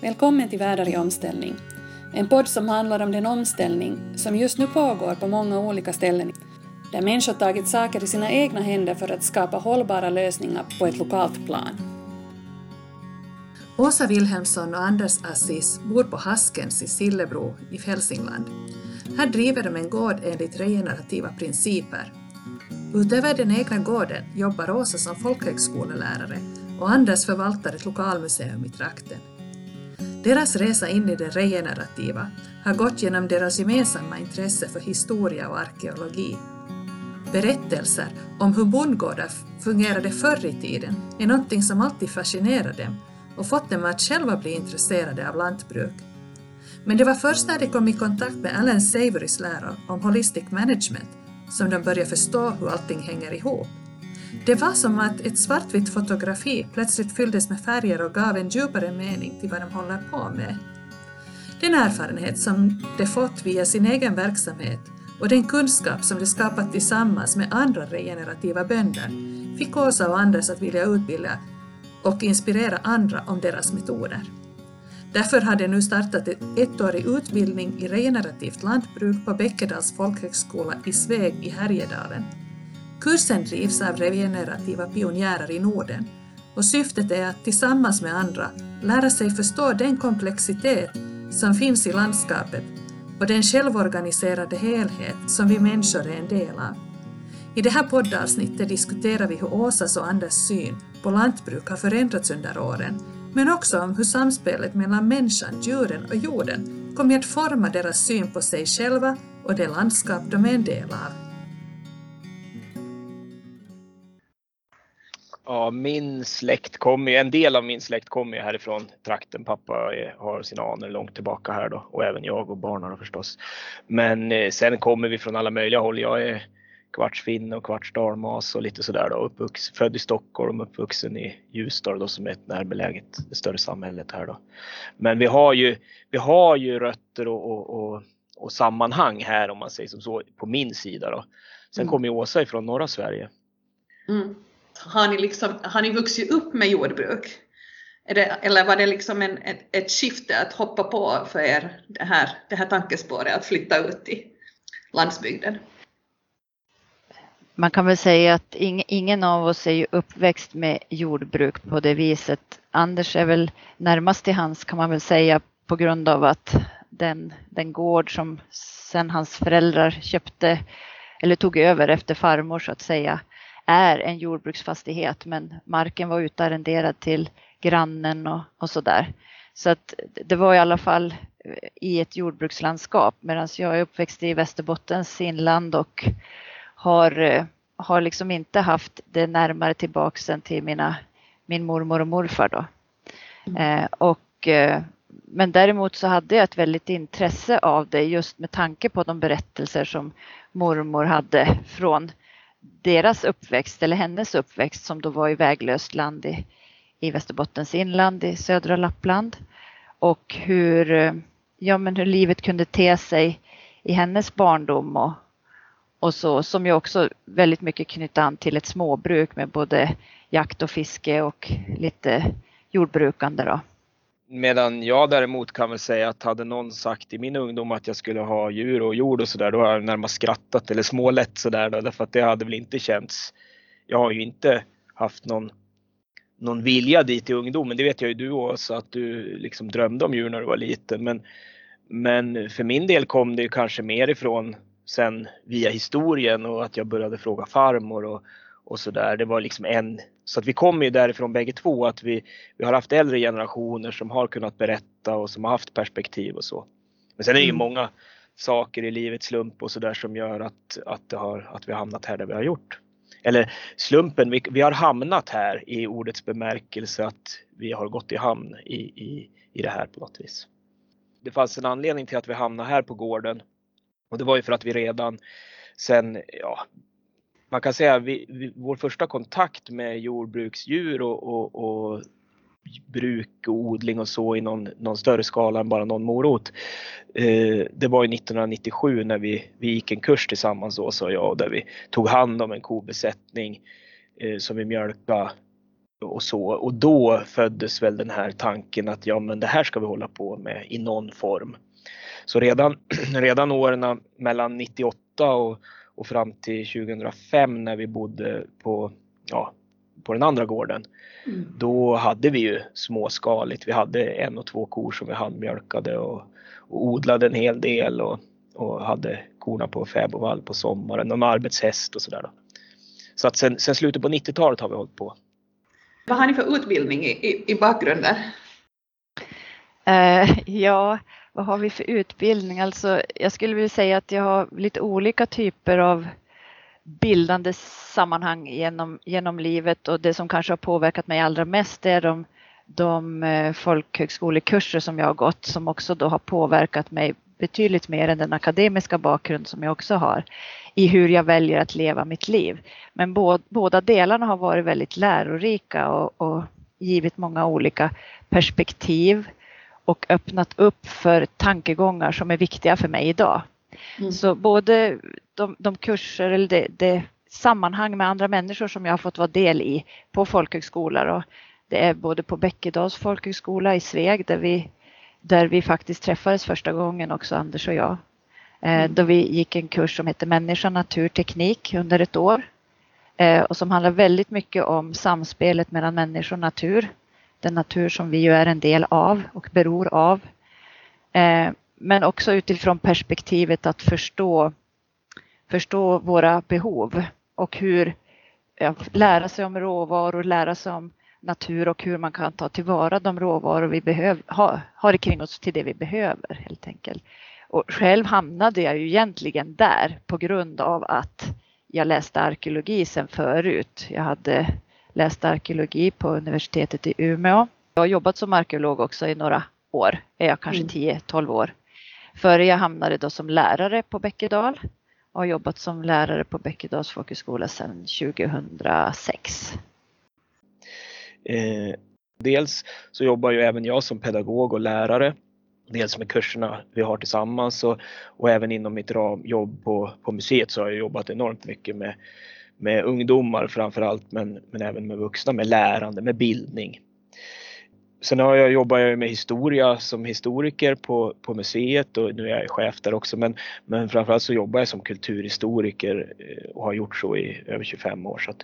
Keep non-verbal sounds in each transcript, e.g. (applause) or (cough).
Välkommen till Världar i omställning. En podd som handlar om den omställning som just nu pågår på många olika ställen där människor tagit saker i sina egna händer för att skapa hållbara lösningar på ett lokalt plan. Åsa Wilhelmsson och Anders Assis bor på Haskens i Sillebro i Hälsingland. Här driver de en gård enligt regenerativa principer. Utöver den egna gården jobbar Åsa som folkhögskolelärare och Anders förvaltar ett lokalmuseum i trakten. Deras resa in i det regenerativa har gått genom deras gemensamma intresse för historia och arkeologi. Berättelser om hur bondgårdar fungerade förr i tiden är någonting som alltid fascinerar dem och fått dem att själva bli intresserade av lantbruk. Men det var först när de kom i kontakt med Alan Savorys lära om holistic management som de började förstå hur allting hänger ihop. Det var som att ett svartvitt fotografi plötsligt fylldes med färger och gav en djupare mening till vad de håller på med. Den erfarenhet som de fått via sin egen verksamhet och den kunskap som de skapat tillsammans med andra regenerativa bönder fick Åsa och Anders att vilja utbilda och inspirera andra om deras metoder. Därför har de nu startat en ettårig utbildning i regenerativt lantbruk på Bäckedals folkhögskola i Sveg i Härjedalen. Kursen drivs av regenerativa pionjärer i Norden och syftet är att tillsammans med andra lära sig förstå den komplexitet som finns i landskapet och den självorganiserade helhet som vi människor är en del av. I det här poddavsnittet diskuterar vi hur Åsas och Anders syn på lantbruk har förändrats under åren, men också om hur samspelet mellan människan, djuren och jorden kommer att forma deras syn på sig själva och det landskap de är en del av. Ja, min släkt kommer en del av min släkt kommer ju härifrån trakten. Pappa har sina anor långt tillbaka här då och även jag och barnen förstås. Men eh, sen kommer vi från alla möjliga håll. Jag är kvarts finne och kvarts dalmas och lite sådär då. Uppvuxen, född i Stockholm, uppvuxen i Ljusdal då som är ett närbeläget större samhället här då. Men vi har ju, vi har ju rötter och, och, och, och sammanhang här om man säger som så på min sida då. Sen mm. kommer Åsa ifrån norra Sverige. Mm har ni, liksom, har ni vuxit upp med jordbruk? Det, eller var det liksom en, ett, ett skifte att hoppa på för er, det här, det här tankespåret att flytta ut i landsbygden? Man kan väl säga att ing, ingen av oss är ju uppväxt med jordbruk på det viset. Anders är väl närmast till hans kan man väl säga på grund av att den, den gård som sen hans föräldrar köpte eller tog över efter farmor så att säga är en jordbruksfastighet men marken var utarrenderad till grannen och, och så där. Så att det var i alla fall eh, i ett jordbrukslandskap medan jag är uppväxt i Västerbottens inland och har, eh, har liksom inte haft det närmare tillbaks än till mina, min mormor och morfar då. Mm. Eh, och, eh, men däremot så hade jag ett väldigt intresse av det just med tanke på de berättelser som mormor hade från deras uppväxt eller hennes uppväxt som då var i väglöst land i, i Västerbottens inland i södra Lappland. Och hur, eh, ja, men hur livet kunde te sig i hennes barndom och, och så som ju också väldigt mycket knyter an till ett småbruk med både jakt och fiske och lite jordbrukande. Då. Medan jag däremot kan väl säga att hade någon sagt i min ungdom att jag skulle ha djur och jord och sådär, då har jag närmast skrattat eller smålätt sådär då, därför att det hade väl inte känts. Jag har ju inte haft någon, någon vilja dit i ungdomen, det vet jag ju du också, att du liksom drömde om djur när du var liten. Men, men för min del kom det ju kanske mer ifrån sen via historien och att jag började fråga farmor och, och sådär. Det var liksom en, så att vi kommer ju därifrån bägge två att vi, vi har haft äldre generationer som har kunnat berätta och som har haft perspektiv och så. Men sen är det ju mm. många saker i livets slump och sådär som gör att, att, har, att vi har hamnat här där vi har gjort. Eller slumpen, vi, vi har hamnat här i ordets bemärkelse att vi har gått i hamn i, i, i det här på något vis. Det fanns en anledning till att vi hamnade här på gården och det var ju för att vi redan sen, ja, man kan säga vi, vi, vår första kontakt med jordbruksdjur och, och, och bruk och odling och så i någon, någon större skala än bara någon morot. Eh, det var ju 1997 när vi, vi gick en kurs tillsammans då, så jag, där vi tog hand om en kobesättning eh, som vi mjölkade och så. Och då föddes väl den här tanken att ja men det här ska vi hålla på med i någon form. Så redan, (clears throat) redan åren mellan 98 och, och fram till 2005 när vi bodde på, ja, på den andra gården. Mm. Då hade vi ju småskaligt. Vi hade en och två kor som vi handmjölkade och, och odlade en hel del och, och hade korna på fäbodvall på sommaren, någon arbetshäst och sådär. Så att sen, sen slutet på 90-talet har vi hållit på. Vad har ni för utbildning i, i, i bakgrunden? Uh, ja, vad har vi för utbildning? Alltså, jag skulle vilja säga att jag har lite olika typer av bildande sammanhang genom, genom livet och det som kanske har påverkat mig allra mest är de, de eh, folkhögskolekurser som jag har gått som också då har påverkat mig betydligt mer än den akademiska bakgrund som jag också har i hur jag väljer att leva mitt liv. Men båda delarna har varit väldigt lärorika och, och givit många olika perspektiv och öppnat upp för tankegångar som är viktiga för mig idag. Mm. Så både de, de kurser eller det, det, sammanhang med andra människor som jag har fått vara del i på folkhögskolor och det är både på Bäckedals folkhögskola i Sveg där vi, där vi faktiskt träffades första gången också Anders och jag. Eh, mm. Då vi gick en kurs som heter Människa, natur, teknik under ett år eh, och som handlar väldigt mycket om samspelet mellan människa och natur. Den natur som vi ju är en del av och beror av. Eh, men också utifrån perspektivet att förstå, förstå våra behov och hur ja, lära sig om råvaror, lära sig om natur och hur man kan ta tillvara de råvaror vi behöver, ha, har kring oss till det vi behöver helt enkelt. Och själv hamnade jag ju egentligen där på grund av att jag läste arkeologi sen förut. Jag hade läst arkeologi på universitetet i Umeå. Jag har jobbat som arkeolog också i några år, är jag kanske 10-12 mm. år. Före jag hamnade då som lärare på Bäckedal och har jobbat som lärare på Bäckedals folkhögskola sedan 2006. Eh, dels så jobbar ju även jag som pedagog och lärare. Dels med kurserna vi har tillsammans och, och även inom mitt jobb på, på museet så har jag jobbat enormt mycket med, med ungdomar framförallt men, men även med vuxna, med lärande, med bildning. Sen har jag jobbat med historia som historiker på, på museet och nu är jag chef där också men, men framförallt så jobbar jag som kulturhistoriker eh, och har gjort så i över 25 år. Så att,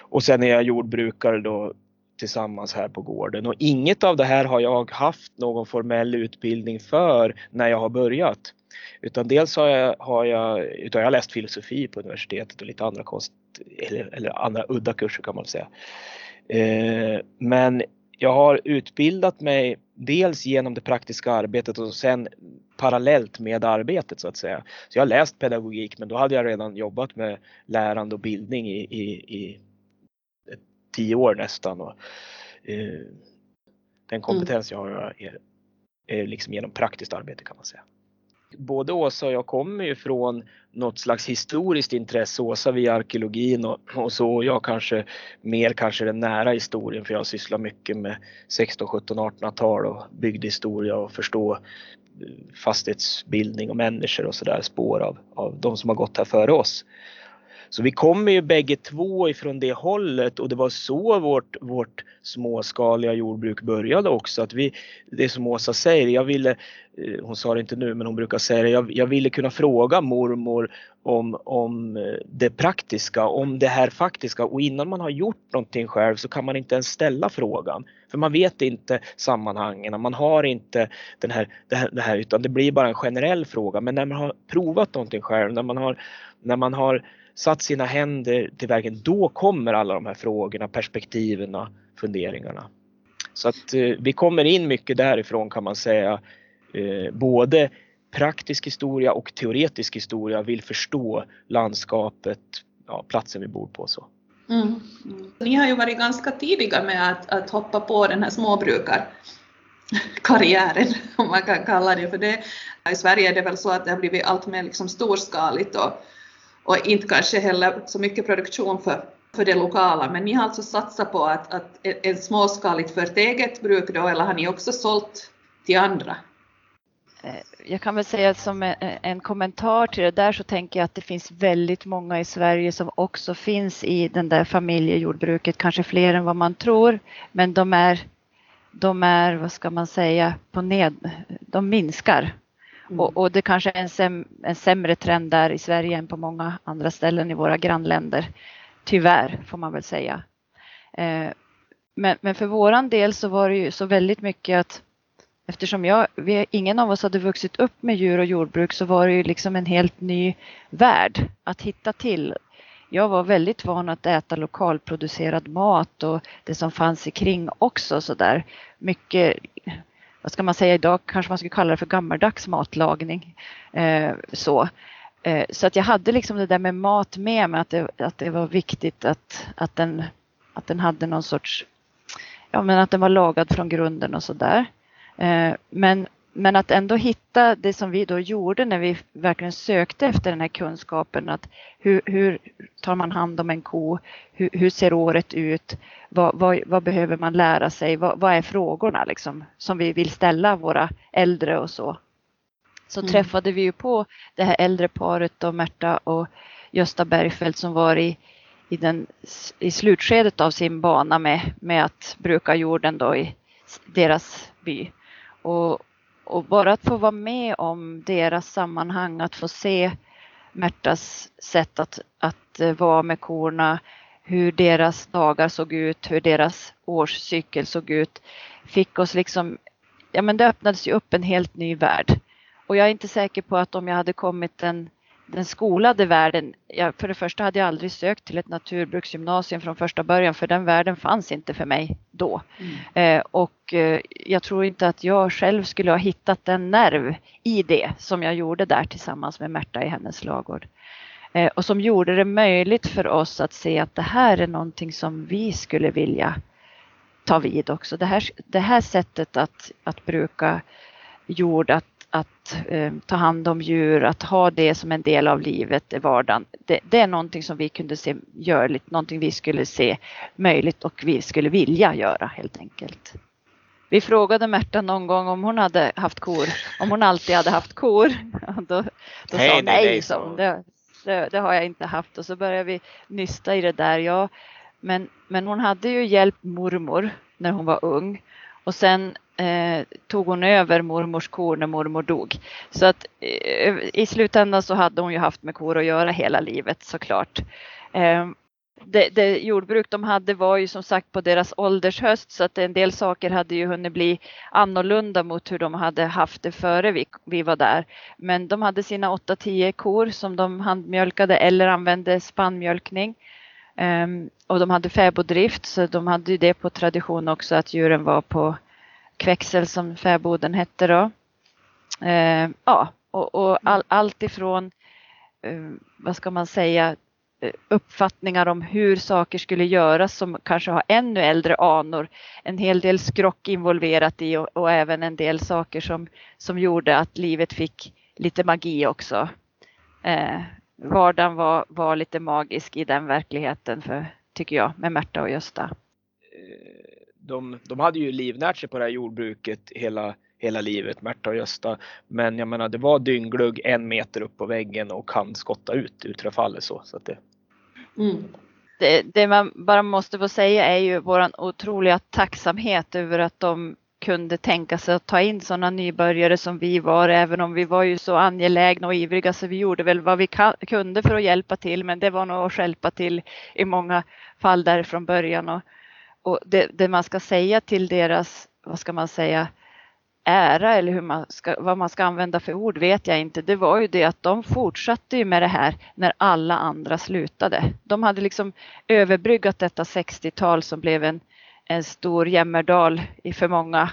och sen är jag jordbrukare då tillsammans här på gården och inget av det här har jag haft någon formell utbildning för när jag har börjat. Utan dels har jag, har jag, utan jag har läst filosofi på universitetet och lite andra konst eller, eller andra udda kurser kan man säga. Eh, men jag har utbildat mig dels genom det praktiska arbetet och sen parallellt med arbetet så att säga. Så jag har läst pedagogik men då hade jag redan jobbat med lärande och bildning i, i, i tio år nästan. Och, eh, den kompetens jag har är, är liksom genom praktiskt arbete kan man säga både Åsa och jag kommer ju från något slags historiskt intresse. Åsa via arkeologin och, och så och jag kanske mer kanske den nära historien för jag sysslar mycket med 16, 17, 1800-tal och bygdehistoria och förstå eh, fastighetsbildning och människor och sådär spår av, av de som har gått här före oss. Så vi kommer ju bägge två ifrån det hållet och det var så vårt, vårt småskaliga jordbruk började också. Att vi, det som Åsa säger, jag ville, eh, hon sa det inte nu men hon brukar säga det, jag, jag ville kunna fråga mormor om, om eh, det praktiska, om det här faktiska och innan man har gjort någonting själv så kan man inte ens ställa frågan. För man vet inte sammanhangen, man har inte den här, det här, det här utan det blir bara en generell fråga. Men när man har provat någonting själv, när man har, när man har satt sina händer till verken, då kommer alla de här frågorna, perspektiven, funderingarna. Så att eh, vi kommer in mycket därifrån kan man säga. Eh, både praktisk historia och teoretisk historia vill förstå landskapet, ja, platsen vi bor på. Så. Mm. Mm. Ni har ju varit ganska tidiga med att, att hoppa på den här småbrukarkarriären, om man kan kalla det för det. I Sverige är det väl så att det har blivit allt mer liksom storskaligt och och inte kanske heller så mycket produktion för, för det lokala. Men ni har alltså satsat på att, att e-, en småskaligt för ett eget bruk då, eller har ni också sålt till andra? Eh, jag kan väl säga som e-, e-, en kommentar till det där så tänker jag att det finns väldigt många i Sverige som också finns i den där familjejordbruket, kanske fler än vad man tror. Men de är, de är vad ska man säga, på ned, de minskar. Mm. Och, och, det kanske är en, säm, en sämre trend där i Sverige än på många andra ställen i våra grannländer. Tyvärr får man väl säga. Eh, men, men för våran del så var det ju så väldigt mycket att eftersom jag, vi, ingen av oss hade vuxit upp med djur och jordbruk så var det ju liksom en helt ny värld att hitta till. Jag var väldigt van att äta lokalproducerad mat och det som fanns i kring också så där mycket vad ska man säga idag, kanske man skulle kalla det för gammaldags matlagning. Eh, så. Eh, så att jag hade liksom det där med mat med mig, att det, att det var viktigt att, att, den, att den hade någon sorts, ja men att den var lagad från grunden och sådär. Eh, men, men att ändå hitta det som vi då gjorde när vi verkligen sökte efter den här kunskapen. Att hur, hur tar man hand om en ko? Hur, hur ser året ut? Vad, vad, vad, behöver man lära sig? Vad, vad är frågorna liksom, som vi vill ställa våra äldre och så? Så mm. träffade vi ju på det här äldre paret då, Märta och Gösta Bergfeldt som var i, i, den, i slutskedet av sin bana med, med att bruka jorden då i deras by. Och, och bara att få vara med om deras sammanhang, att få se Märtas sätt att, att eh, vara med korna, hur deras dagar såg ut, hur deras årscykel såg ut, fick oss liksom, ja men det öppnades ju upp en helt ny värld. Och jag är inte säker på att om jag hade kommit en den skolade världen, ja, för det första hade jag aldrig sökt till ett naturbruksgymnasium från första början för den världen fanns inte för mig då. Mm. Eh, och eh, jag tror inte att jag själv skulle ha hittat en nerv i det som jag gjorde där tillsammans med Märta i hennes lagård. Eh, och som gjorde det möjligt för oss att se att det här är någonting som vi skulle vilja ta vid också. Det här, det här sättet att, att bruka jord, att att eh, ta hand om djur, att ha det som en del av livet i vardagen. Det, det, är någonting som vi kunde se görligt, någonting vi skulle se möjligt och vi skulle vilja göra helt enkelt. Vi frågade Märta någon gång om hon hade haft kor, om hon alltid hade haft kor. (laughs) Då, då hey, sa hon nej, nej så. Det, det, det, har jag inte haft och så började vi nysta i det där. Ja, men, men hon hade ju hjälpt mormor när hon var ung och sen eh, tog hon över mormors kor när mormor dog. Så att eh, i slutändan så hade hon ju haft med kor att göra hela livet såklart. Eh, det, det, jordbruk de hade var ju som sagt på deras åldershöst så att en del saker hade ju hunnit bli annorlunda mot hur de hade haft det före vi, vi var där. Men de hade sina 8-10 kor som de handmjölkade eller använde spannmjölkning. Um, och de hade fäboddrift så de hade ju det på tradition också att djuren var på kväxel som fäboden hette då. Eh, ja, och, och all, allt ifrån, eh, vad ska man säga, eh, uppfattningar om hur saker skulle göras som kanske har ännu äldre anor. En hel del skrock involverat i och, och även en del saker som, som gjorde att livet fick lite magi också. Eh, vardagen var, var lite magisk i den verkligheten för, tycker jag, med Märta och Gösta. Eh, de, de hade ju livnärt sig på det här jordbruket hela, hela livet, Märta och Gösta. Men jag menar, det var dyngglugg en meter upp på väggen och kan skotta ut utrefallet så. så att det... Mm. Det, det, man bara måste få säga är ju våran otroliga tacksamhet över att de kunde tänka sig att ta in sådana nybörjare som vi var, även om vi var ju så angelägna och ivriga så vi gjorde väl vad vi kunde för att hjälpa till, men det var nog att hjälpa till i många fall där från början. Och, och det, det, man ska säga till deras, vad ska man säga, ära eller hur man ska, vad man ska använda för ord vet jag inte. Det var ju det att de fortsatte ju med det här när alla andra slutade. De hade liksom överbryggat detta 60-tal som blev en en stor jämmerdal i för många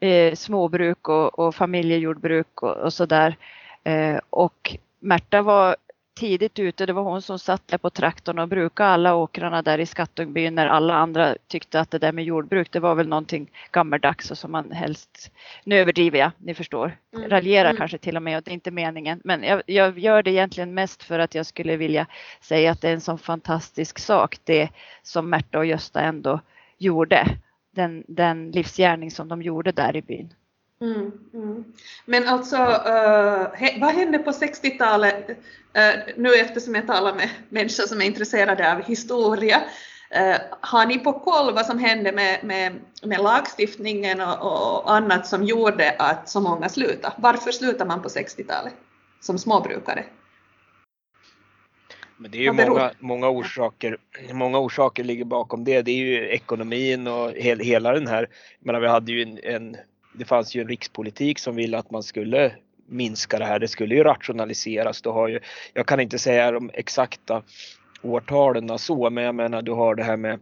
eh, småbruk och, och familjejordbruk och, och sådär. Eh, och Märta var tidigt ute, det var hon som satt där på traktorn och brukade alla åkrarna där i Skattungbyn när alla andra tyckte att det där med jordbruk det var väl någonting gammaldags och som man helst, nu överdriver jag, ni förstår, mm. raljerar mm. kanske till och med och det är inte meningen. Men jag, jag, gör det egentligen mest för att jag skulle vilja säga att det är en sån fantastisk sak det som Märta och Gösta ändå gjorde. Den, den livsgärning som de gjorde där i byn. Mm, mm. Men alltså, uh, vad hände på 60-talet, uh, nu eftersom jag talar med människor som är intresserade av historia, uh, har ni på koll vad som hände med, med, med lagstiftningen och, och, annat som gjorde att så många slutade? Varför slutar man på 60-talet som småbrukare? Men det är ju många, många, orsaker, många orsaker ligger bakom det. Det är ju ekonomin och he, hela den här, menar, vi hade ju en, en, det fanns ju en rikspolitik som ville att man skulle minska det här. Det skulle ju rationaliseras. Du har ju, jag kan inte säga de exakta årtalen så, men jag menar du har det här med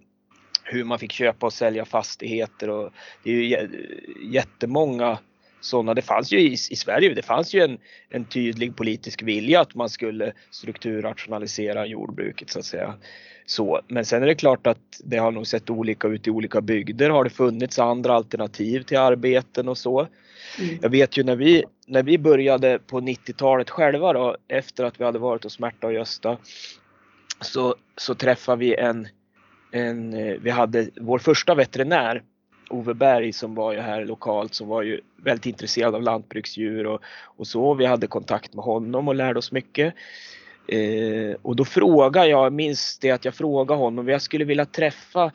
hur man fick köpa och sälja fastigheter och det är ju jättemånga sådana. Det fanns ju i, i, Sverige, det fanns ju en, en tydlig politisk vilja att man skulle strukturrationalisera jordbruket så att säga. Så, men sen är det klart att det har nog sett olika ut i olika bygder. Har det funnits andra alternativ till arbeten och så? Mm. Jag vet ju när vi, när vi började på 90-talet själva då, efter att vi hade varit hos Märta och Gösta, så, så träffade vi en, en, vi hade vår första veterinär Ove Berg som var ju här lokalt som var ju väldigt intresserad av lantbruksdjur och, och så. Vi hade kontakt med honom och lärde oss mycket. Eh, och då frågade jag, minns det att jag frågade honom, jag skulle vilja träffa,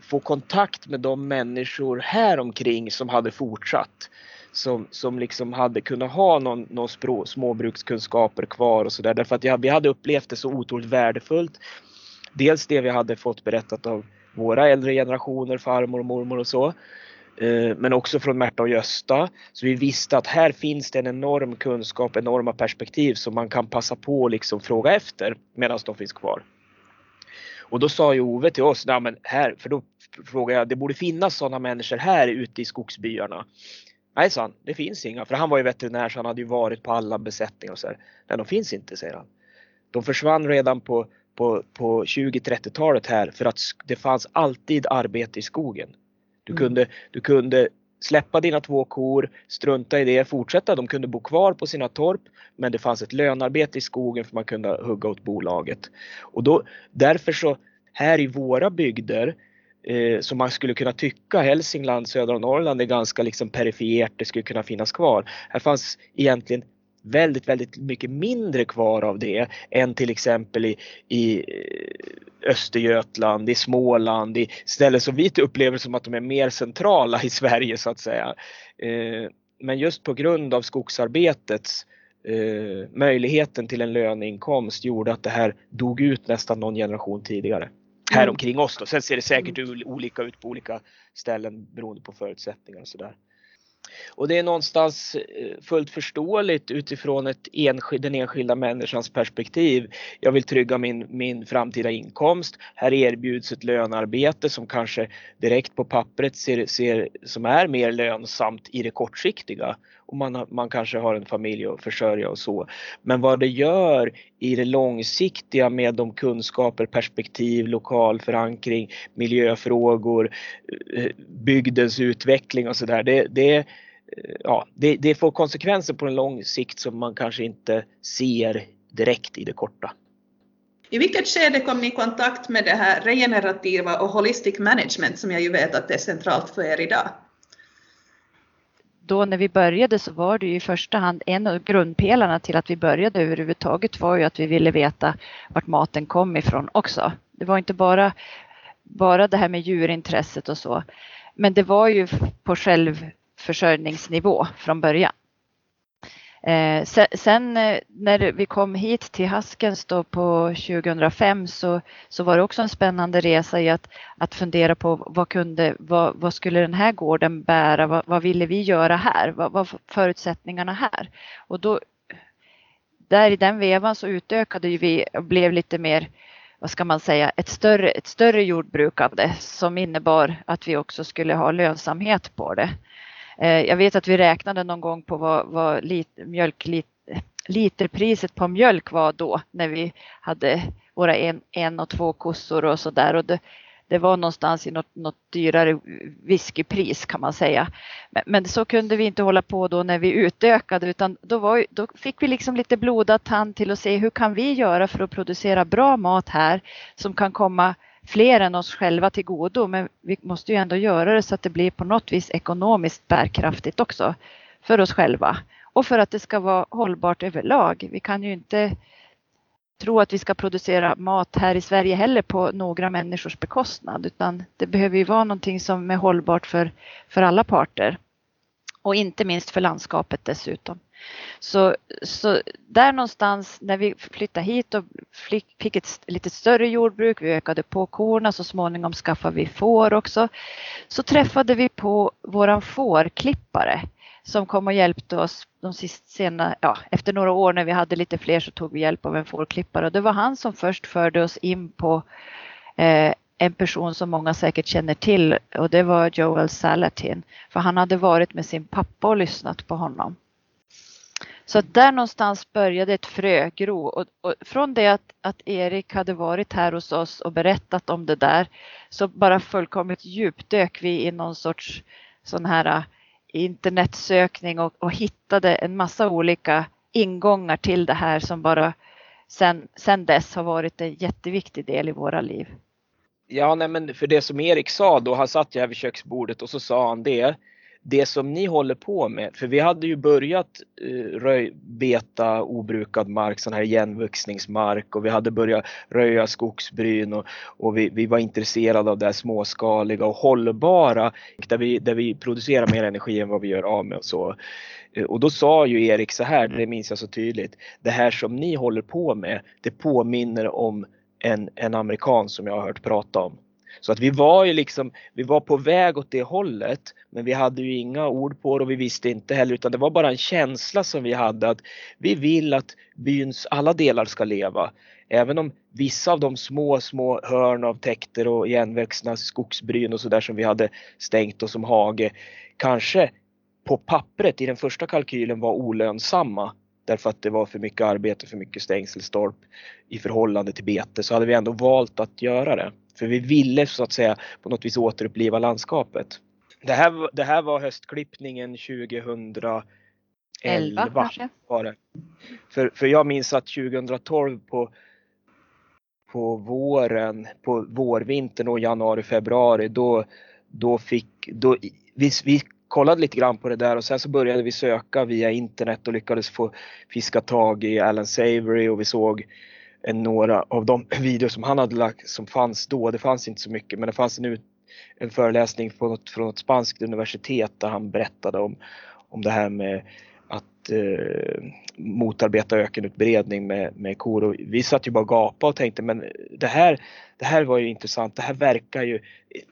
få kontakt med de människor här omkring som hade fortsatt. Som, som liksom hade kunnat ha någon, någon språ, småbrukskunskaper kvar och sådär. Därför att jag, vi hade upplevt det så otroligt värdefullt. Dels det vi hade fått berättat av våra äldre generationer, farmor och mormor och så. Eh, men också från Märta och Gösta. Så vi visste att här finns det en enorm kunskap, enorma perspektiv som man kan passa på att liksom fråga efter medan de finns kvar. Och då sa ju Ove till oss, Nej, men här, för då frågade jag, det borde finnas sådana människor här ute i skogsbyarna. Nej, sa han, det finns inga. För han var ju veterinär så han hade ju varit på alla besättningar och så här. Nej, de finns inte, säger han. De försvann redan på på, på 20-30-talet här för att det fanns alltid arbete i skogen. Du, mm. kunde, du kunde släppa dina två kor, strunta i det, fortsätta. De kunde bo kvar på sina torp men det fanns ett lönarbete i skogen för man kunde hugga åt bolaget. Och då, därför så här i våra bygder eh, som man skulle kunna tycka Hälsingland, södra Norrland är ganska liksom perifert, det skulle kunna finnas kvar. Här fanns egentligen väldigt, väldigt mycket mindre kvar av det än till exempel i, i eh, Östergötland, i Småland, i ställen som vi upplever som att de är mer centrala i Sverige så att säga. Eh, men just på grund av skogsarbetets eh, möjligheten till en löneinkomst gjorde att det här dog ut nästan någon generation tidigare. Här mm. omkring oss då. Sen ser det säkert mm. olika ut på olika ställen beroende på förutsättningar och sådär. Och det är någonstans eh, fullt förståeligt utifrån ett enskild, den enskilda människans perspektiv. Jag vill trygga min, min framtida inkomst. Här erbjuds ett lönarbete som kanske direkt på pappret ser, ser, som är mer lönsamt i det kortsiktiga. Och man, man kanske har en familj att försörja och så. Men vad det gör i det långsiktiga med de kunskaper, perspektiv, lokal förankring, miljöfrågor, eh, eh, bygdens utveckling och sådär. Det, det, ja, det, det får konsekvenser på en lång sikt som man kanske inte ser direkt i det korta. I vilket skede kom ni i kontakt med det här regenerativa och holistic management som jag ju vet att det är centralt för er idag? då när vi började så var det ju i första hand en av grundpelarna till att vi började överhuvudtaget var ju att vi ville veta vart maten kom ifrån också. Det var inte bara, bara det här med djurintresset och så, men det var ju på försörjningsnivå från början. Eh, sen, eh, när vi kom hit till Haskens då på 2005 så, så var det också en spännande resa i att, att fundera på vad, kunde, vad, vad skulle den här gården bära? Vad, vad ville vi göra här? Vad var förutsättningarna här? Och då, där i den vevan så utökade vi och blev lite mer vad ska man säga, ett större, ett större jordbrukande som innebar att vi också skulle ha lönsamhet på det. Eh, jag vet att vi räknade någon gång på vad, vad lit, mjölk, lit, literpriset på mjölk var då när vi hade våra en, en och två kossor och så där. Och det, det var någonstans i något, något dyrare whiskypris kan man säga. Men, men, så kunde vi inte hålla på då när vi utökade utan då, var, då fick vi liksom lite blodad tand till att se hur kan vi göra för att producera bra mat här som kan komma fler än oss själva till godo men vi måste ju ändå göra det så att det blir på något vis ekonomiskt bärkraftigt också för oss själva och för att det ska vara hållbart överlag. Vi kan ju inte tro att vi ska producera mat här i Sverige heller på några människors bekostnad utan det behöver ju vara någonting som är hållbart för, för alla parter. Och inte minst för landskapet dessutom. Så, så där någonstans när vi flyttade hit och fick ett lite större jordbruk, vi ökade på korna, så småningom skaffade vi får också, så träffade vi på våran fårklippare som kom och hjälpte oss de sena, ja, efter några år när vi hade lite fler så tog vi hjälp av en fårklippare och det var han som först förde oss in på eh, en person som många säkert känner till och det var Joel Salatin. För han hade varit med sin pappa och lyssnat på honom. Så där någonstans började ett frö gro och, och, från det att, att Erik hade varit här hos oss och berättat om det där så bara fullkomligt djupdök vi i någon sorts sån här äh, internetsökning och, och hittade en massa olika ingångar till det här som bara sen, sen dess har varit en jätteviktig del i våra liv. Ja, nej, men för det som Erik sa då, han satt ju här vid köksbordet och så sa han det det som ni håller på med, för vi hade ju börjat eh, röj, beta obrukad mark, sån här igenvuxningsmark och vi hade börjat röja skogsbryn och, och vi, vi var intresserade av det här småskaliga och hållbara där vi, där vi producerar mer energi än vad vi gör av med och så. Eh, och då sa ju Erik så här, det minns jag så tydligt, det här som ni håller på med, det påminner om en, en amerikan som jag har hört prata om. Så att vi var ju liksom, vi var på väg åt det hållet men vi hade ju inga ord på det och vi visste inte heller utan det var bara en känsla som vi hade att vi vill att byns alla delar ska leva. Även om vissa av de små, små hörn av täkter och igenväxna skogsbryn och sådär som vi hade stängt och som hage kanske på pappret i den första kalkylen var olönsamma därför att det var för mycket arbete, för mycket stängselstolp i förhållande till bete så hade vi ändå valt att göra det. För vi ville så att säga på något vis återuppliva landskapet. Det här, det här var höstklippningen 2011 11, kanske? Var det. För, för jag minns att 2012 på, på våren, på vårvintern och januari, februari då, då fick, då, vi, vi kollade lite grann på det där och sen så började vi söka via internet och lyckades få fiska tag i Alan Savory och vi såg en, några av de (clears throat) videor som han hade lagt som fanns då. Det fanns inte så mycket men det fanns en, en föreläsning från något, från något spanskt universitet där han berättade om, om det här med att eh, motarbeta ökenutbredning med, med kor. Och vi satt ju bara och gapade och tänkte men det här, det här var ju intressant. Det här verkar ju...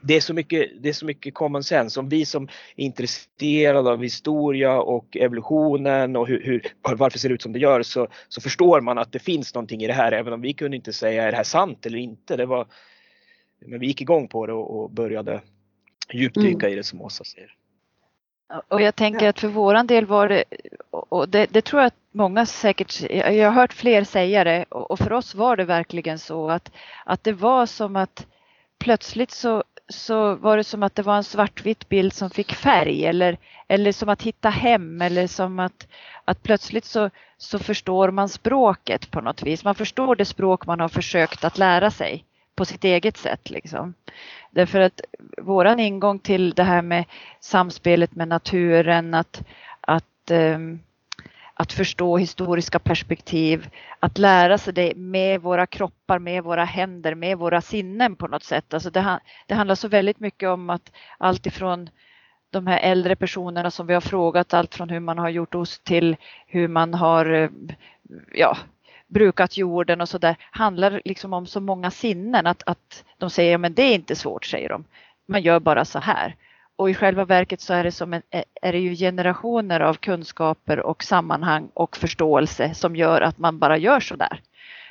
Det är så mycket, det är så mycket common sense. Om vi som är intresserade av historia och evolutionen och hur, hur, varför det ser ut som det gör så, så förstår man att det finns någonting i det här även om vi kunde inte säga är det här sant eller inte. Det var, men vi gick igång på det och, och började djupdyka mm. i det som Åsa säger. Och jag tänker att för våran del var det, och det, det, tror jag att många säkert, jag har hört fler säga det, och för oss var det verkligen så att, att det var som att plötsligt så, så var det som att det var en svartvit bild som fick färg eller, eller som att hitta hem eller som att, att plötsligt så, så förstår man språket på något vis. Man förstår det språk man har försökt att lära sig på sitt eget sätt. Liksom. Därför att våran ingång till det här med samspelet med naturen, att, att, ehm, att förstå historiska perspektiv, att lära sig det med våra kroppar, med våra händer, med våra sinnen på något sätt. Alltså det, det handlar så väldigt mycket om att allt ifrån de här äldre personerna som vi har frågat, allt från hur man har gjort ost till hur man har eh, ja, brukat jorden och så där handlar liksom om så många sinnen att, att de säger men det är inte svårt säger de. Man gör bara så här. Och i själva verket så är det, som en, är det ju generationer av kunskaper och sammanhang och förståelse som gör att man bara gör så där.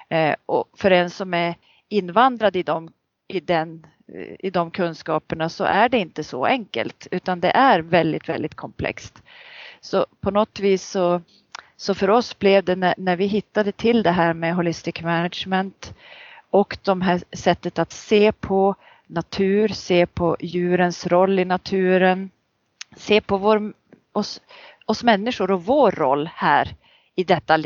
Eh, och för en som är invandrad i de, i, den, i de kunskaperna så är det inte så enkelt utan det är väldigt, väldigt komplext. Så på något vis så så för oss blev det när, när, vi hittade till det här med holistic management och de här sättet att se på natur, se på djurens roll i naturen, se på vår, oss, oss människor och vår roll här i detta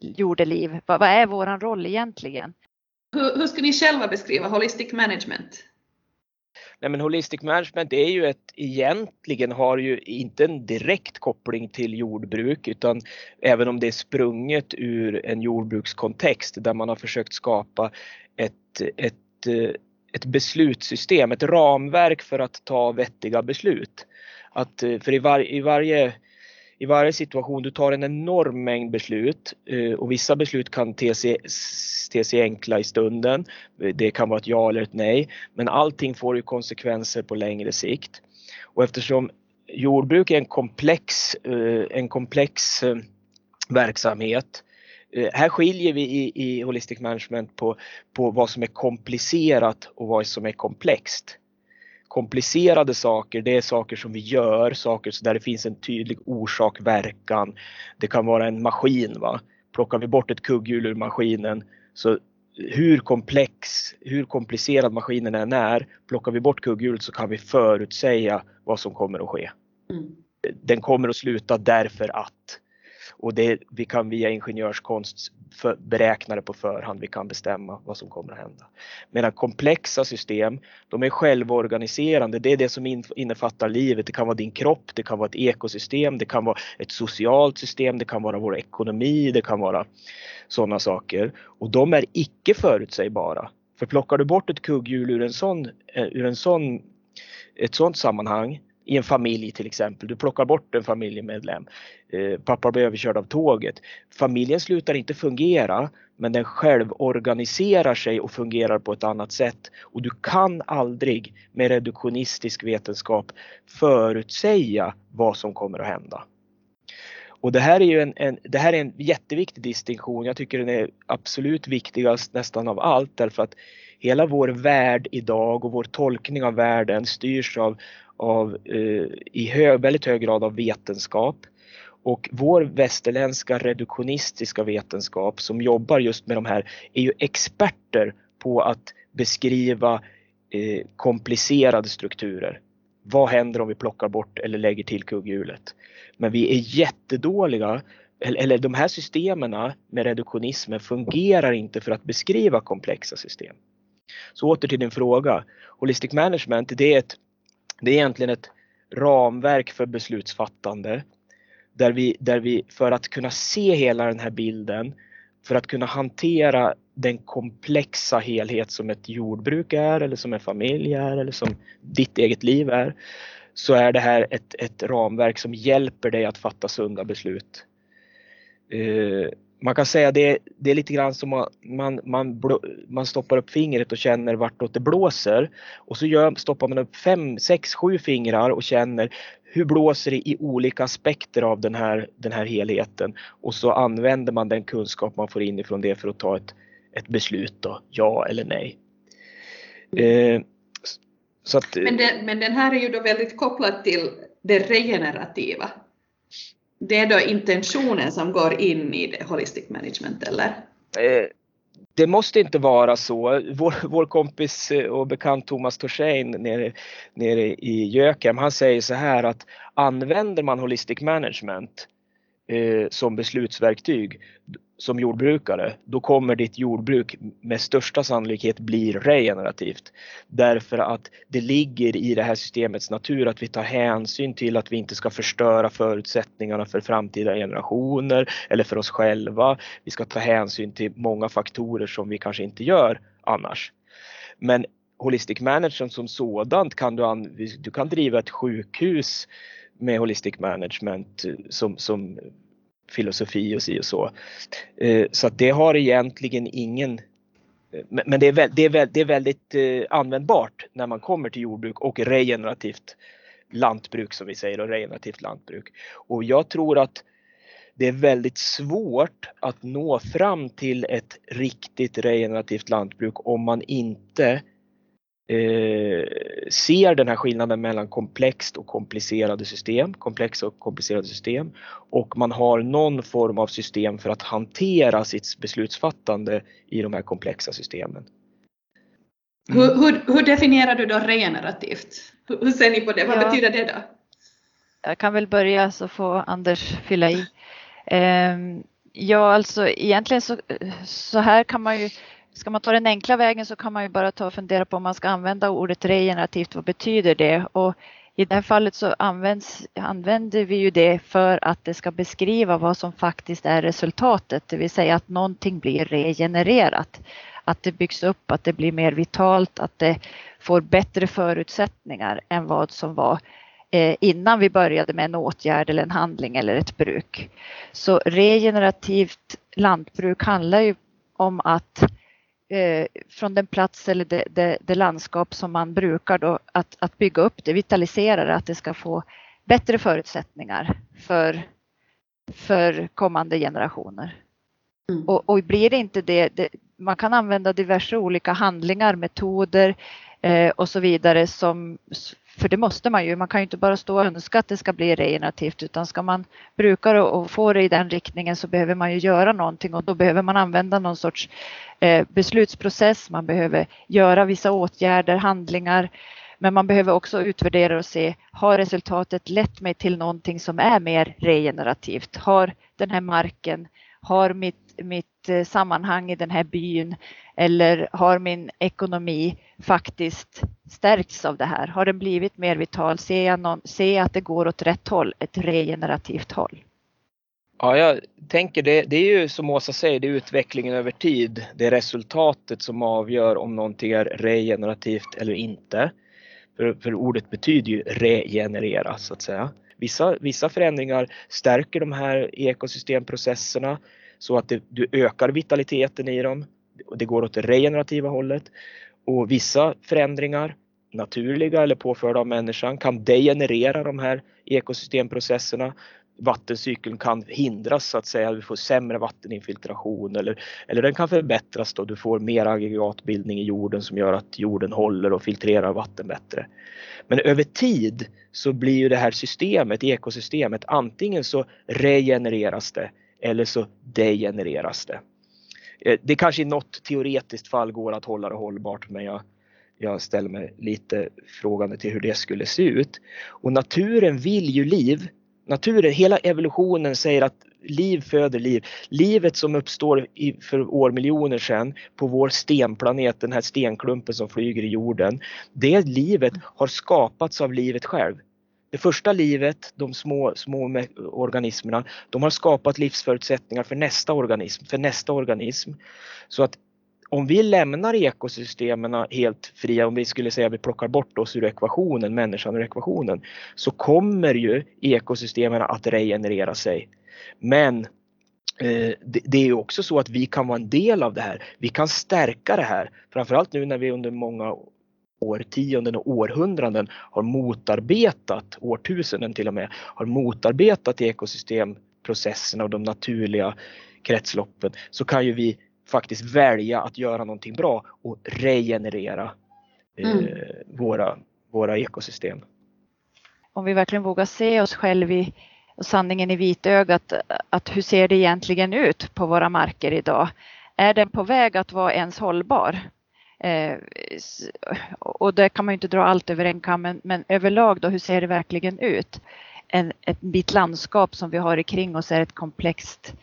jordeliv. Vad, vad är våran roll egentligen? Hur, hur skulle ni själva beskriva holistic management? Nej, men holistic management är ju ett, egentligen har ju inte en direkt koppling till jordbruk utan även om det är sprunget ur en jordbrukskontext där man har försökt skapa ett, ett, eh, ett beslutssystem, ett ramverk för att ta vettiga beslut. Att, eh, för i, var, i varje i varje situation, du tar en enorm mängd beslut eh, och vissa beslut kan te sig, te sig enkla i stunden. Det kan vara ett ja eller ett nej, men allting får ju konsekvenser på längre sikt. Och eftersom jordbruk är en komplex, eh, en komplex eh, verksamhet här skiljer vi i, i Holistic Management på, på vad som är komplicerat och vad som är komplext komplicerade saker, det är saker som vi gör, saker där det finns en tydlig orsak verkan. Det kan vara en maskin. Va? Plockar vi bort ett kugghjul ur maskinen så hur komplex, hur komplicerad maskinen än är, plockar vi bort kugghjulet så kan vi förutsäga vad som kommer att ske. Mm. Den kommer att sluta därför att och det, vi kan via ingenjörskonst för, beräkna det på förhand, vi kan bestämma vad som kommer att hända. Medan komplexa system, de är självorganiserande, det är det som innefattar livet. Det kan vara din kropp, det kan vara ett ekosystem, det kan vara ett socialt system, det kan vara vår ekonomi, det kan vara sådana saker. Och de är icke förutsägbara. För plockar du bort ett kugghjul ur en sån, eh, ur en sån, ett sådant sammanhang i en familj till exempel. Du plockar bort en familjemedlem. Eh, pappa blir överkörd av tåget. Familjen slutar inte fungera men den själv organiserar sig och fungerar på ett annat sätt. Och du kan aldrig med reduktionistisk vetenskap förutsäga vad som kommer att hända. Och det här är ju en, en, det här är en jätteviktig distinktion. Jag tycker den är absolut viktigast nästan av allt därför att hela vår värld idag och vår tolkning av världen styrs av av, eh, i hög, väldigt hög grad av vetenskap. Och vår västerländska reduktionistiska vetenskap som jobbar just med de här är ju experter på att beskriva eh, komplicerade strukturer. Vad händer om vi plockar bort eller lägger till kugghjulet? Men vi är jättedåliga, eller, eller de här systemen med reduktionismen fungerar inte för att beskriva komplexa system. Så åter till din fråga. Holistic management, det är ett det är egentligen ett ramverk för beslutsfattande där vi, där vi för att kunna se hela den här bilden, för att kunna hantera den komplexa helhet som ett jordbruk är eller som en familj är eller som ditt eget liv är, så är det här ett, ett ramverk som hjälper dig att fatta sunda beslut. Eh, man kan säga det, det är lite grann som man, man, man, man stoppar upp fingret och känner vartåt det blåser. Och så gör, stoppar man upp fem, sex, sju fingrar och känner hur blåser det i olika aspekter av den här, den här helheten. Och så använder man den kunskap man får in ifrån det för att ta ett, ett beslut då, ja eller nej. Eh, att, men, det, men den här är ju då väldigt kopplad till det regenerativa det är då intentionen som går in i det holistic management eller? Eh, det måste inte vara så. Vår, vår kompis eh, och bekant Thomas Torsein nere, nere i Jökem, han säger så här att använder man holistic management eh, som beslutsverktyg som jordbrukare, då kommer ditt jordbruk med största sannolikhet bli regenerativt. Därför att det ligger i det här systemets natur att vi tar hänsyn till att vi inte ska förstöra förutsättningarna för framtida generationer eller för oss själva. Vi ska ta hänsyn till många faktorer som vi kanske inte gör annars. Men Holistic Management som sådant kan du, du kan driva ett sjukhus med Holistic Management eh, som, som filosofi och si och så. Eh, så att det har egentligen ingen eh, men det är, det är, det är väldigt användbart när man kommer till jordbruk och regenerativt lantbruk som vi säger och regenerativt lantbruk. Och jag tror att det är väldigt svårt att nå fram till ett riktigt regenerativt lantbruk om man inte eh, ser den här skillnaden mellan komplext och komplicerade system, komplexa och komplicerade system och man har någon form av system för att hantera sitt beslutsfattande i de här komplexa systemen. Mm. Hur, hur, hur, definierar du då regenerativt? Hur, hur ser ni på det? Vad ja, betyder det då? Jag kan väl börja så får Anders fylla i. Um, ja, alltså egentligen så, så här kan man ju ska man ta den enkla vägen så kan man ju bara ta och fundera på om man ska använda ordet regenerativt, vad betyder det? Och i det här fallet så används, använder vi ju det för att det ska beskriva vad som faktiskt är resultatet, det vill säga att någonting blir regenererat. Att det byggs upp, att det blir mer vitalt, att det får bättre förutsättningar än vad som var eh, innan vi började med en åtgärd eller en handling eller ett bruk. Så regenerativt lantbruk handlar ju om att eh, från den plats eller det, det, det, landskap som man brukar då att, att bygga upp det, vitalisera det, att det ska få bättre förutsättningar för, för kommande generationer. Mm. Och, och, blir det inte det, det, man kan använda diverse olika handlingar, metoder eh, och så vidare som för det måste man ju. Man kan ju inte bara stå och önska att det ska bli regenerativt utan ska man bruka det och få det i den riktningen så behöver man ju göra någonting och då behöver man använda någon sorts eh, beslutsprocess. Man behöver göra vissa åtgärder, handlingar. Men man behöver också utvärdera och se, har resultatet lett mig till någonting som är mer regenerativt? Har den här marken, har mitt mitt eh, sammanhang i den här byn eller har min ekonomi faktiskt stärkts av det här? Har den blivit mer vital? Ser jag, någon, ser jag att det går åt rätt håll, ett regenerativt håll? Ja, jag tänker det, det är ju som Åsa säger, det är utvecklingen över tid. Det är resultatet som avgör om någonting är regenerativt eller inte. För, för ordet betyder ju regenerera så att säga. Vissa, vissa förändringar stärker de här ekosystemprocesserna så att det, du ökar vitaliteten i dem. Det går åt det regenerativa hållet. Och vissa förändringar, naturliga eller påförda av människan, kan degenerera de här ekosystemprocesserna. Vattencykeln kan hindras så att säga, du får sämre vatteninfiltration eller, eller den kan förbättras då du får mer aggregatbildning i jorden som gör att jorden håller och filtrerar vatten bättre. Men över tid så blir ju det här systemet, ekosystemet, antingen så regenereras det eller så degenereras det. Eh, det kanske i något teoretiskt fall går att hålla det hållbart men jag, jag ställer mig lite frågande till hur det skulle se ut. Och naturen vill ju liv. Naturen, hela evolutionen säger att liv föder liv. Livet som uppstår i, för årmiljoner sedan på vår stenplanet, den här stenklumpen som flyger i jorden. Det livet har skapats av livet själv. Det första livet, de små, små organismerna, de har skapat livsförutsättningar för nästa organism, för nästa organism. Så att om vi lämnar ekosystemen helt fria, om vi skulle säga att vi plockar bort oss ur ekvationen, människan ur ekvationen, så kommer ju ekosystemen att regenerera sig. Men eh, det är också så att vi kan vara en del av det här. Vi kan stärka det här. Framförallt nu när vi under många årtionden och århundraden har motarbetat, årtusenden till och med, har motarbetat ekosystemprocesserna och de naturliga kretsloppen så kan ju vi faktiskt välja att göra någonting bra och regenerera eh, mm. våra, våra ekosystem. Om vi verkligen vågar se oss själva i och sanningen i vitögat, att hur ser det egentligen ut på våra marker idag? Är den på väg att vara ens hållbar? Eh, och där kan man inte dra allt över en kam, men, men överlag då, hur ser det verkligen ut? En, ett bit landskap som vi har kring oss är ett komplext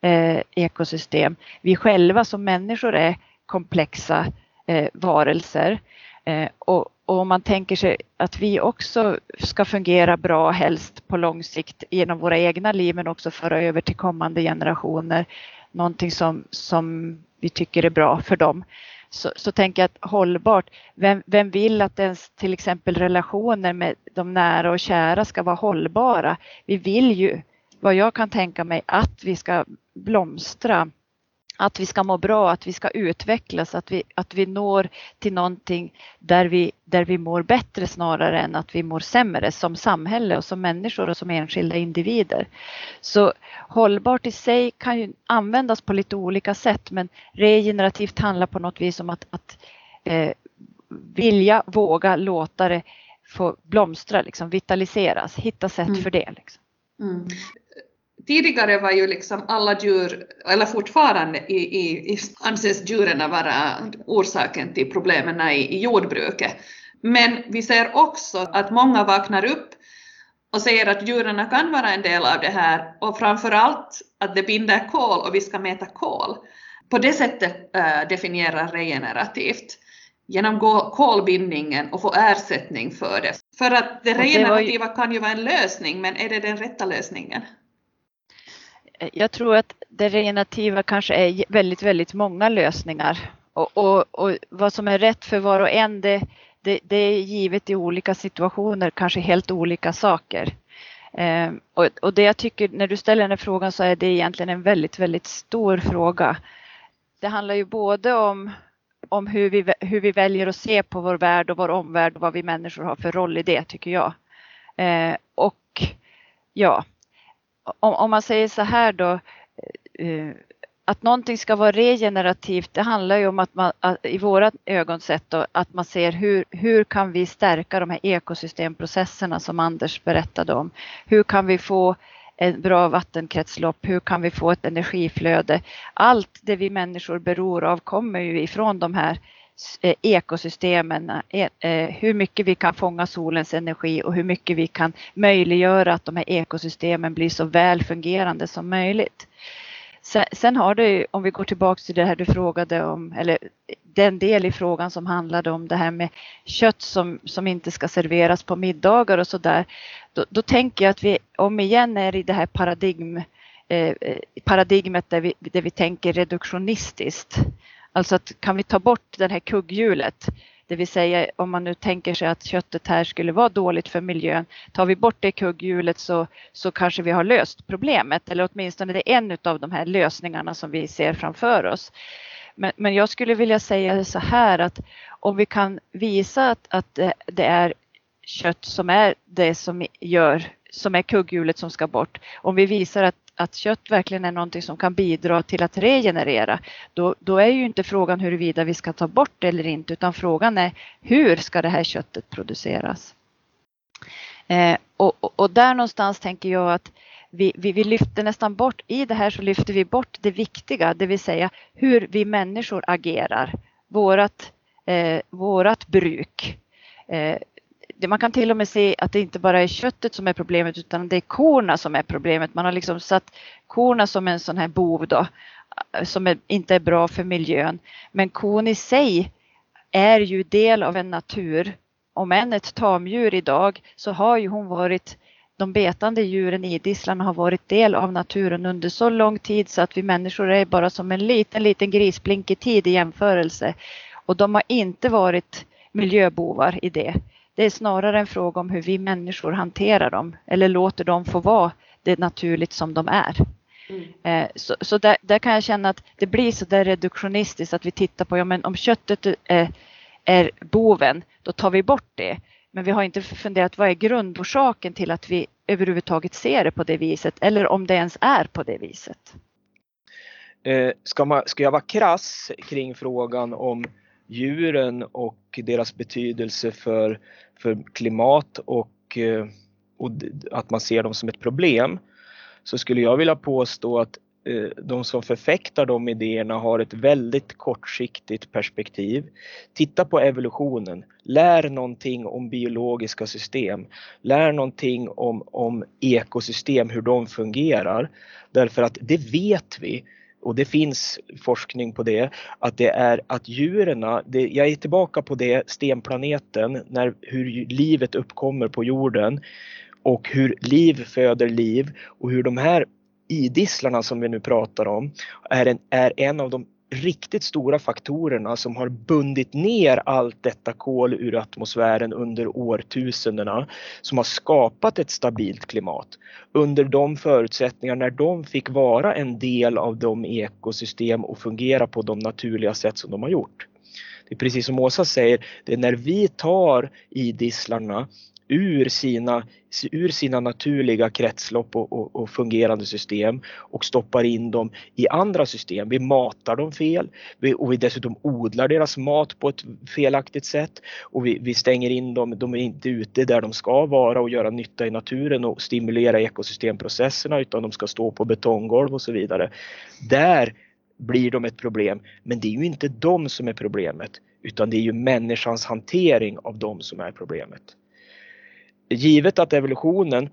eh, ekosystem. Vi själva som människor är komplexa eh, varelser. Eh, och, och om man tänker sig att vi också ska fungera bra, helst på lång sikt genom våra egna liv, men också föra över till kommande generationer, någonting som, som vi tycker är bra för dem så, så tänker jag att hållbart, vem, vem vill att ens till exempel relationer med de nära och kära ska vara hållbara? Vi vill ju, vad jag kan tänka mig, att vi ska blomstra att vi ska må bra, att vi ska utvecklas, att vi, att vi når till någonting där vi, där vi mår bättre snarare än att vi mår sämre som samhälle och som människor och som enskilda individer. Så hållbart i sig kan ju användas på lite olika sätt men regenerativt handlar på något vis om att, att eh, vilja, våga låta det få blomstra, liksom, vitaliseras, hitta sätt mm. för det. Liksom. Mm tidigare var ju liksom alla djur, eller fortfarande i, i, i anses djuren vara orsaken till problemen i, i jordbruket. Men vi ser också att många vaknar upp och säger att djuren kan vara en del av det här och framförallt att det binder kol och vi ska mäta kol. på det sättet äh, definiera regenerativt genomgå kolbindningen och få ersättning för det. För att det regenerativa ju... kan ju vara en lösning, men är det den rätta lösningen? Eh, jag tror att det regenerativa kanske är väldigt, väldigt många lösningar. Och, och, och vad som är rätt för var och en, det, det, det är givet i olika situationer, kanske helt olika saker. Eh, och, och det jag tycker, när du ställer den här frågan så är det egentligen en väldigt, väldigt stor fråga. Det handlar ju både om om hur vi, hur vi väljer att se på vår värld och vår omvärld och vad vi människor har för roll i det tycker jag. Eh, och ja, om, om, man säger så här då, eh, att någonting ska vara regenerativt, det handlar ju om att man att, i våra ögon sett då, att man ser hur, hur kan vi stärka de här ekosystemprocesserna som Anders berättade om? Hur kan vi få ett bra vattenkretslopp, hur kan vi få ett energiflöde? Allt det vi människor beror av kommer ju ifrån de här eh, Eh, ekosystemen, eh, eh, hur mycket vi kan fånga solens energi och hur mycket vi kan möjliggöra att de här ekosystemen blir så väl fungerande som möjligt. Sen har du, om vi går tillbaks till det här du frågade om, eller den del i frågan som handlade om det här med kött som, som inte ska serveras på middagar och sådär. Då, då tänker jag att vi om igen är i det här paradigm, eh, paradigmet där vi, där vi tänker reduktionistiskt. Alltså att kan vi ta bort det här kugghjulet det vill säga om man nu tänker sig att köttet här skulle vara dåligt för miljön. Tar vi bort det kugghjulet så, så kanske vi har löst problemet eller åtminstone det är en av de här lösningarna som vi ser framför oss. Men, men jag skulle vilja säga så här att om vi kan visa att, att det är kött som är det som gör som är kugghjulet som ska bort. Om vi visar att att kött verkligen är någonting som kan bidra till att regenerera, då, då är ju inte frågan huruvida vi ska ta bort det eller inte, utan frågan är hur ska det här köttet produceras? Eh, och, och, och, där någonstans tänker jag att vi, vi, vi, lyfter nästan bort, i det här så lyfter vi bort det viktiga, det vill säga hur vi människor agerar, vårat, eh, vårat bruk. Eh, man kan till och med se att det inte bara är köttet som är problemet utan det är korna som är problemet. Man har liksom satt korna som en sån här bov då som är, inte är bra för miljön. Men kon i sig är ju del av en natur. Om än ett tamdjur idag så har ju hon varit de betande djuren, idisslarna, har varit del av naturen under så lång tid så att vi människor är bara som en liten, liten grisblink i tid i jämförelse. Och de har inte varit miljöbovar i det. Det är snarare en fråga om hur vi människor hanterar dem eller låter dem få vara det naturligt som de är. Mm. Eh, så, så där, där, kan jag känna att det blir så där reduktionistiskt att vi tittar på, ja men om köttet är, är boven, då tar vi bort det. Men vi har inte funderat vad är grundorsaken till att vi överhuvudtaget ser det på det viset eller om det ens är på det viset. Eh, ska, man, ska jag vara krass kring frågan om djuren och deras betydelse för, för klimat och, eh, och att man ser dem som ett problem så skulle jag vilja påstå att eh, de som förfäktar de idéerna har ett väldigt kortsiktigt perspektiv. Titta på evolutionen, lär någonting om biologiska system, lär någonting om, om ekosystem, hur de fungerar. Därför att det vet vi och det finns forskning på det, att det är att djuren, jag är tillbaka på det, stenplaneten, när, hur livet uppkommer på jorden och hur liv föder liv och hur de här idisslarna som vi nu pratar om är en, är en av de riktigt stora faktorerna som har bundit ner allt detta kol ur atmosfären under årtusendena som har skapat ett stabilt klimat under de förutsättningar när de fick vara en del av de ekosystem och fungera på de naturliga sätt som de har gjort. Det är precis som Åsa säger, det är när vi tar idisslarna ur sina, ur sina naturliga kretslopp och, och, och, fungerande system och stoppar in dem i andra system. Vi matar dem fel. Vi, och vi dessutom odlar deras mat på ett felaktigt sätt. Och vi, vi stänger in dem, de är inte ute där de ska vara och göra nytta i naturen och stimulera ekosystemprocesserna utan de ska stå på betonggolv och så vidare. Där blir de ett problem, men det är ju inte de som är problemet utan det är ju människans hantering av dem som är problemet givet att evolutionen,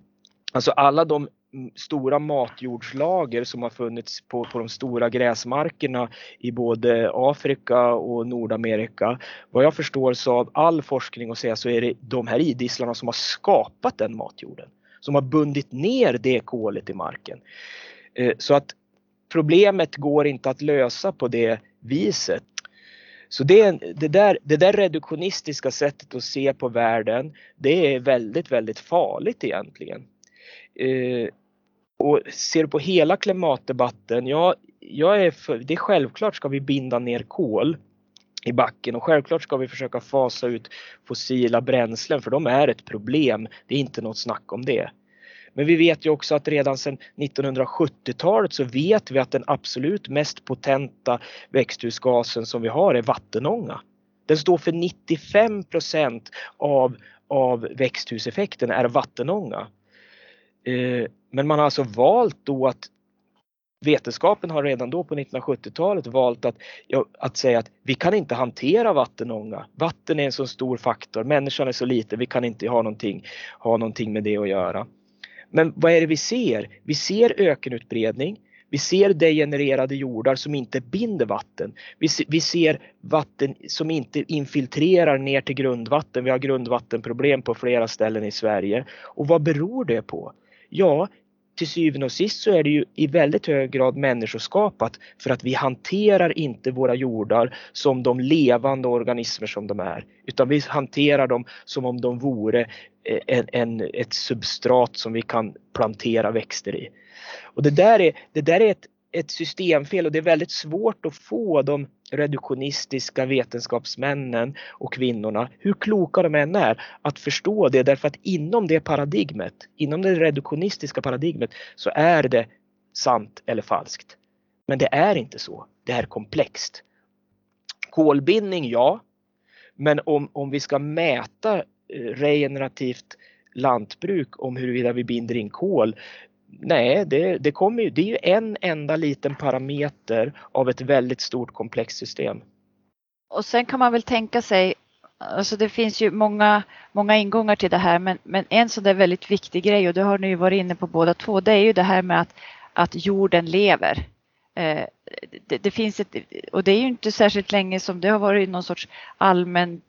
alltså alla de stora matjordslager som har funnits på, på de stora gräsmarkerna i både Afrika och Nordamerika. Vad jag förstår så av all forskning att säga så är det de här idisslarna som har skapat den matjorden. Som har bundit ner det kolet i marken. Eh, så att problemet går inte att lösa på det viset. Så det, det, där, det där reduktionistiska sättet att se på världen, det är väldigt, väldigt farligt egentligen. Eh, och ser du på hela klimatdebatten, ja, jag är för, det är självklart ska vi binda ner kol i backen och självklart ska vi försöka fasa ut fossila bränslen för de är ett problem. Det är inte något snack om det. Men vi vet ju också att redan sedan 1970-talet så vet vi att den absolut mest potenta växthusgasen som vi har är vattenånga. Den står för 95 av, av växthuseffekten är vattenånga. Eh, men man har alltså valt då att Vetenskapen har redan då på 1970-talet valt att, att säga att vi kan inte hantera vattenånga. Vatten är en så stor faktor, människan är så liten, vi kan inte ha någonting, ha någonting med det att göra. Men vad är det vi ser? Vi ser ökenutbredning. Vi ser degenererade jordar som inte binder vatten. Vi, vi ser vatten som inte infiltrerar ner till grundvatten. Vi har grundvattenproblem på flera ställen i Sverige. Och vad beror det på? Ja, till syvende och sist så är det ju i väldigt hög grad människoskapat för att vi hanterar inte våra jordar som de levande organismer som de är. Utan vi hanterar dem som om de vore eh, en, en, ett substrat som vi kan plantera växter i. Och det där är, det där är ett, ett systemfel och det är väldigt svårt att få de reduktionistiska vetenskapsmännen och kvinnorna, hur kloka de än är, att förstå det därför att inom det paradigmet, inom det reduktionistiska paradigmet så är det sant eller falskt. Men det är inte så. Det är komplext. Kolbindning, ja. Men om, om vi ska mäta eh, regenerativt lantbruk om huruvida vi binder in kol Nej, det, det, kommer ju, det är ju en enda liten parameter av ett väldigt stort komplext system. Och sen kan man väl tänka sig, alltså det finns ju många, många ingångar till det här, men, men en sån där väldigt viktig grej och det har ni ju varit inne på båda två, det är ju det här med att, att jorden lever. Eh, det, det, finns ett, och det är ju inte särskilt länge som det har varit någon sorts allmänt,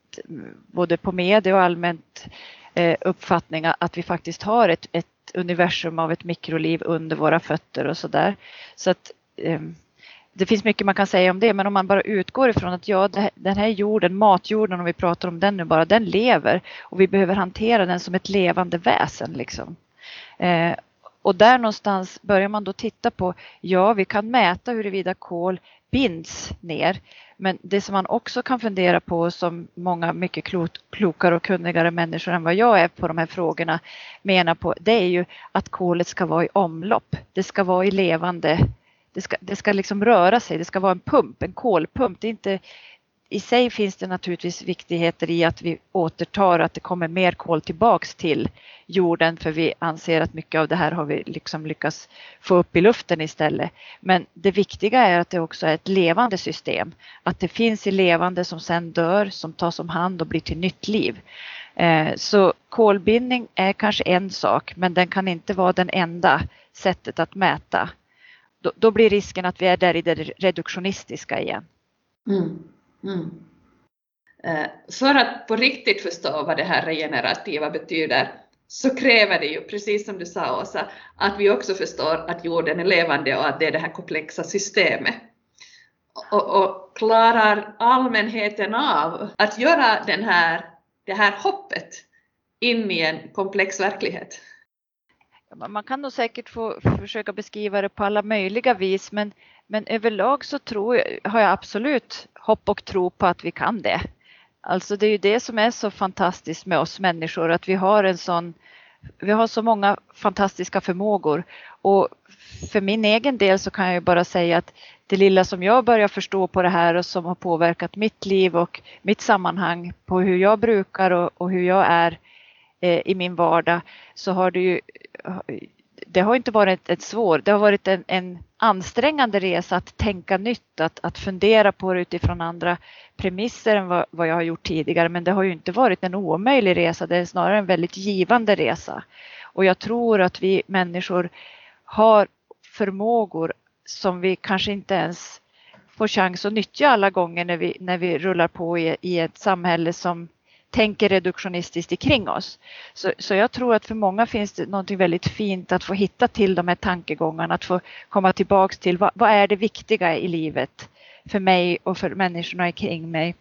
både på media och allmänt eh, uppfattning att vi faktiskt har ett, ett universum av ett mikroliv under våra fötter och sådär. Så att eh, det finns mycket man kan säga om det, men om man bara utgår ifrån att ja, den här jorden, matjorden om vi pratar om den nu bara, den lever och vi behöver hantera den som ett levande väsen liksom. Eh, och där någonstans börjar man då titta på, ja vi kan mäta huruvida kol binds ner. Men det som man också kan fundera på som många mycket klokare och kunnigare människor än vad jag är på de här frågorna menar på, det är ju att kolet ska vara i omlopp. Det ska vara i levande, det ska, det ska liksom röra sig, det ska vara en pump, en kolpump. Det är inte, i sig finns det naturligtvis viktigheter i att vi återtar, att det kommer mer kol tillbaks till jorden för vi anser att mycket av det här har vi liksom lyckats få upp i luften istället. Men det viktiga är att det också är ett levande system. Att det finns i levande som sen dör, som tas om hand och blir till nytt liv. Eh, så kolbindning är kanske en sak, men den kan inte vara den enda sättet att mäta. Då, blir risken att vi är där i det reduktionistiska igen. Mm. Mm. Eh, för att på riktigt förstå vad det här regenerativa betyder så kräver det ju, precis som du sa Åsa, att vi också förstår att jorden är levande och att det är det här komplexa systemet. Och, och klarar allmänheten av att göra den här, det här hoppet in i en komplex verklighet? Man kan nog säkert få försöka beskriva det på alla möjliga vis men, men överlag så tror jag, har jag absolut hopp och tro på att vi kan det. Alltså det är ju det som är så fantastiskt med oss människor, att vi har en sån vi har så många fantastiska förmågor och för min egen del så kan jag ju bara säga att det lilla som jag börjar förstå på det här och som har påverkat mitt liv och mitt sammanhang på hur jag brukar och, och hur jag är eh, i min vardag så har det ju det har inte varit ett svår, det har varit en, en ansträngande resa att tänka nytt, att, att fundera på det utifrån andra premisser än vad, vad, jag har gjort tidigare. Men det har ju inte varit en omöjlig resa, det är snarare en väldigt givande resa. Och jag tror att vi människor har förmågor som vi kanske inte ens får chans att nyttja alla gånger när vi, när vi rullar på i, i ett samhälle som tänker reduktionistiskt kring oss. Så, så jag tror att för många finns det något väldigt fint att få hitta till de här tankegångarna, att få komma tillbaks till vad, vad är det viktiga i livet för mig och för människorna kring mig?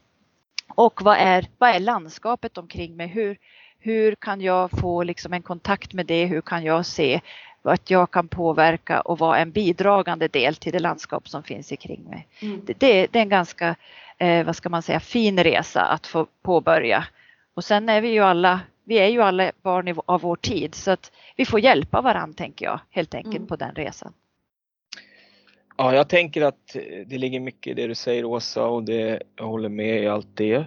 Och vad är, vad är landskapet omkring mig? Hur, hur kan jag få liksom en kontakt med det? Hur kan jag se att jag kan påverka och vara en bidragande del till det landskap som finns kring mig? Mm. Det, det, är en ganska, eh, vad ska man säga, fin resa att få påbörja. Och sen är vi ju alla, vi är ju alla barn av vår tid så att vi får hjälpa varandra tänker jag helt enkelt mm. på den resan. Ja, jag tänker att det ligger mycket i det du säger Åsa och det, jag håller med i allt det.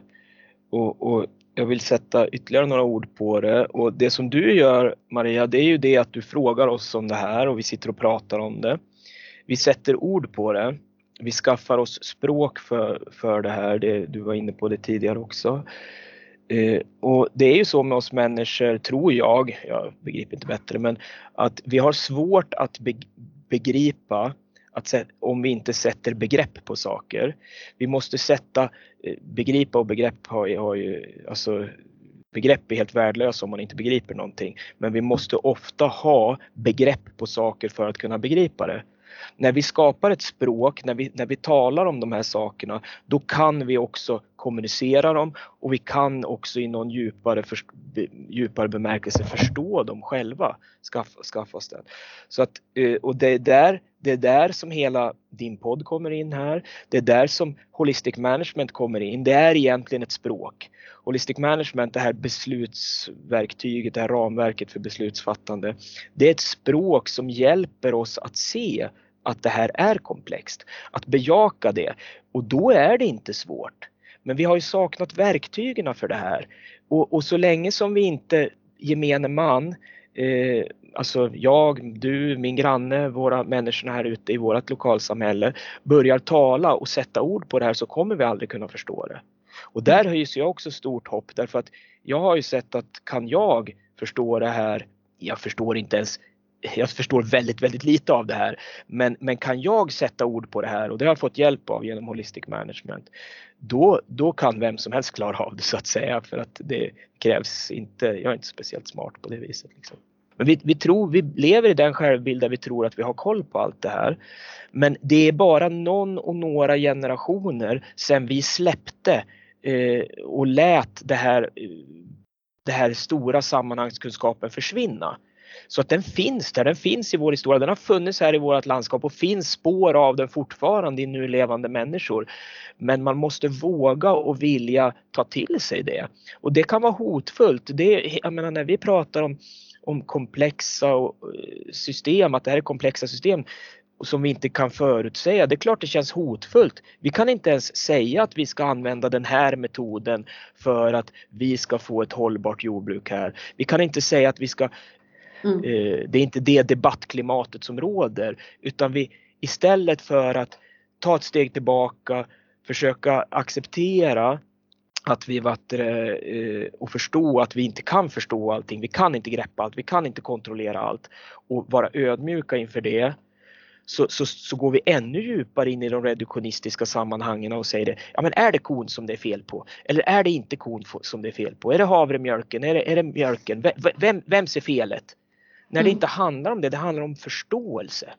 Och, och, jag vill sätta ytterligare några ord på det och det som du gör Maria, det är ju det att du frågar oss om det här och vi sitter och pratar om det. Vi sätter ord på det. Vi skaffar oss språk för, för det här, det, du var inne på det tidigare också. Uh, och det är ju så med oss människor, tror jag, jag begriper inte bättre, men att vi har svårt att be begripa att om vi inte sätter begrepp på saker. Vi måste sätta, eh, begripa och begrepp har, har ju, alltså begrepp är helt värdelösa om man inte begriper någonting. Men vi måste ofta ha begrepp på saker för att kunna begripa det. När vi skapar ett språk, när vi, när vi talar om de här sakerna, då kan vi också kommunicera dem och vi kan också i någon djupare, för, djupare bemärkelse förstå dem själva. Skaffa, skaffa oss den. Så att, eh, och det är, där, det är där som hela din podd kommer in här. Det är där som Holistic Management kommer in. Det är egentligen ett språk. Holistic Management, det här beslutsverktyget, det här ramverket för beslutsfattande. Det är ett språk som hjälper oss att se att det här är komplext. Att bejaka det. Och då är det inte svårt. Men vi har ju saknat verktygen för det här. Och, och så länge som vi inte, gemene man, eh, alltså jag, du, min granne, våra människor här ute i vårt lokalsamhälle börjar tala och sätta ord på det här så kommer vi aldrig kunna förstå det. Och där höjs jag också stort hopp därför att jag har ju sett att kan jag förstå det här, jag förstår inte ens jag förstår väldigt, väldigt lite av det här. Men, men kan jag sätta ord på det här och det har jag fått hjälp av genom Holistic Management. Då, då kan vem som helst klara av det så att säga för att det krävs inte, jag är inte speciellt smart på det viset. Liksom. Men vi, vi, tror, vi lever i den självbild där vi tror att vi har koll på allt det här. Men det är bara någon och några generationer sedan vi släppte eh, och lät det här, eh, det här stora sammanhangskunskapen försvinna. Så att den finns där, den finns i vår historia, den har funnits här i vårt landskap och finns spår av den fortfarande i nu levande människor. Men man måste våga och vilja ta till sig det. Och det kan vara hotfullt. Det, jag menar när vi pratar om, om komplexa eh, system, att det här är komplexa system som vi inte kan förutsäga. Det är klart det känns hotfullt. Vi kan inte ens säga att vi ska använda den här metoden för att vi ska få ett hållbart jordbruk här. Vi kan inte säga att vi ska Mm. Eh, det är inte det debattklimatet som råder utan vi istället för att ta ett steg tillbaka, försöka acceptera att vi vattnar, eh, eh, och förstå att vi inte kan förstå allting. Vi kan inte greppa allt, vi kan inte kontrollera allt och vara ödmjuka inför det. Så, så, så går vi ännu djupare in i de reduktionistiska sammanhangen och säger det, ja men är det kon som det är fel på? Eller är det inte kon som det är fel på? Är det havremjölken? Är det, är det mjölken? Vem, vems är felet? När det mm. inte handlar om det, det handlar om förståelse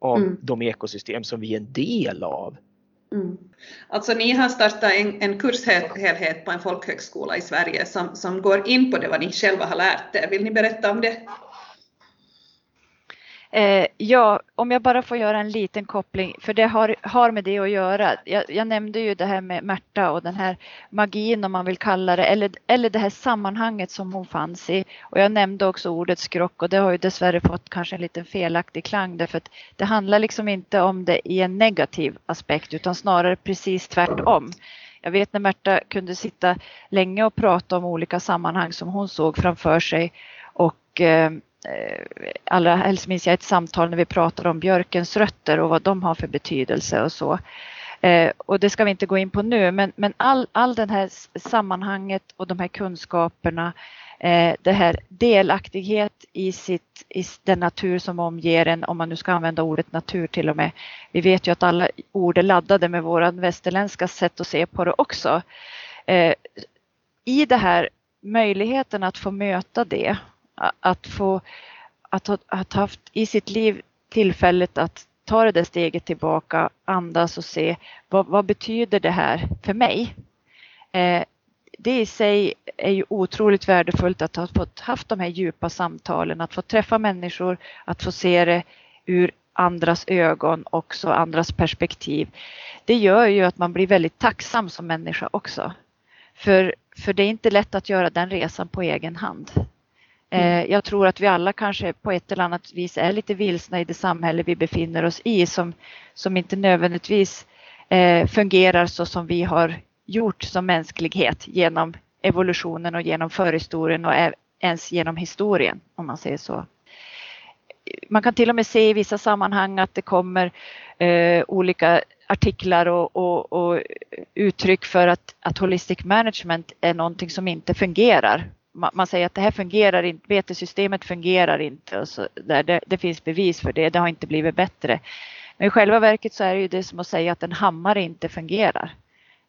av mm. de ekosystem som vi är en del av. Mm. Alltså ni har startat en, en kurshelhet på en folkhögskola i Sverige som, som går in på det vad ni själva har lärt er. Vill ni berätta om det? Eh, ja, om jag bara får göra en liten koppling, för det har, har med det att göra. Jag, jag, nämnde ju det här med Märta och den här magin om man vill kalla det, eller, eller det här sammanhanget som hon fanns i. Och jag nämnde också ordet skrock och det har ju dessvärre fått kanske en liten felaktig klang därför att det handlar liksom inte om det i en negativ aspekt utan snarare precis tvärtom. Jag vet när Märta kunde sitta länge och prata om olika sammanhang som hon såg framför sig och eh, Eh, allra helst minns jag ett samtal när vi pratade om björkens rötter och vad de har för betydelse och så. Eh, och det ska vi inte gå in på nu, men, men all, all det här sammanhanget och de här kunskaperna eh, det här delaktighet i, sitt, i den natur som omger en, om man nu ska använda ordet natur till och med. Vi vet ju att alla ord är laddade med våra västerländska sätt att se på det också. Eh, I det här möjligheten att få möta det, att få att ha att haft i sitt liv tillfället att ta det där steget tillbaka, andas och se vad, vad betyder det här för mig? Eh, det i sig är ju otroligt värdefullt att ha fått haft de här djupa samtalen, att få träffa människor, att få se det ur andras ögon, också andras perspektiv. Det gör ju att man blir väldigt tacksam som människa också. För, för det är inte lätt att göra den resan på egen hand. Mm. Eh, jag tror att vi alla kanske på ett eller annat vis är lite vilsna i det samhälle vi befinner oss i som, som inte nödvändigtvis eh, fungerar så som vi har gjort som mänsklighet genom evolutionen och genom förhistorien och ens genom historien om man säger så. Man kan till och med se i vissa sammanhang att det kommer eh, olika artiklar och, och, och, uttryck för att, att holistic management är någonting som inte fungerar. Man, man säger att det här fungerar inte, betesystemet fungerar inte och så där, det, det, finns bevis för det, det har inte blivit bättre. Men i själva verket så är det ju det som att säga att en hammare inte fungerar.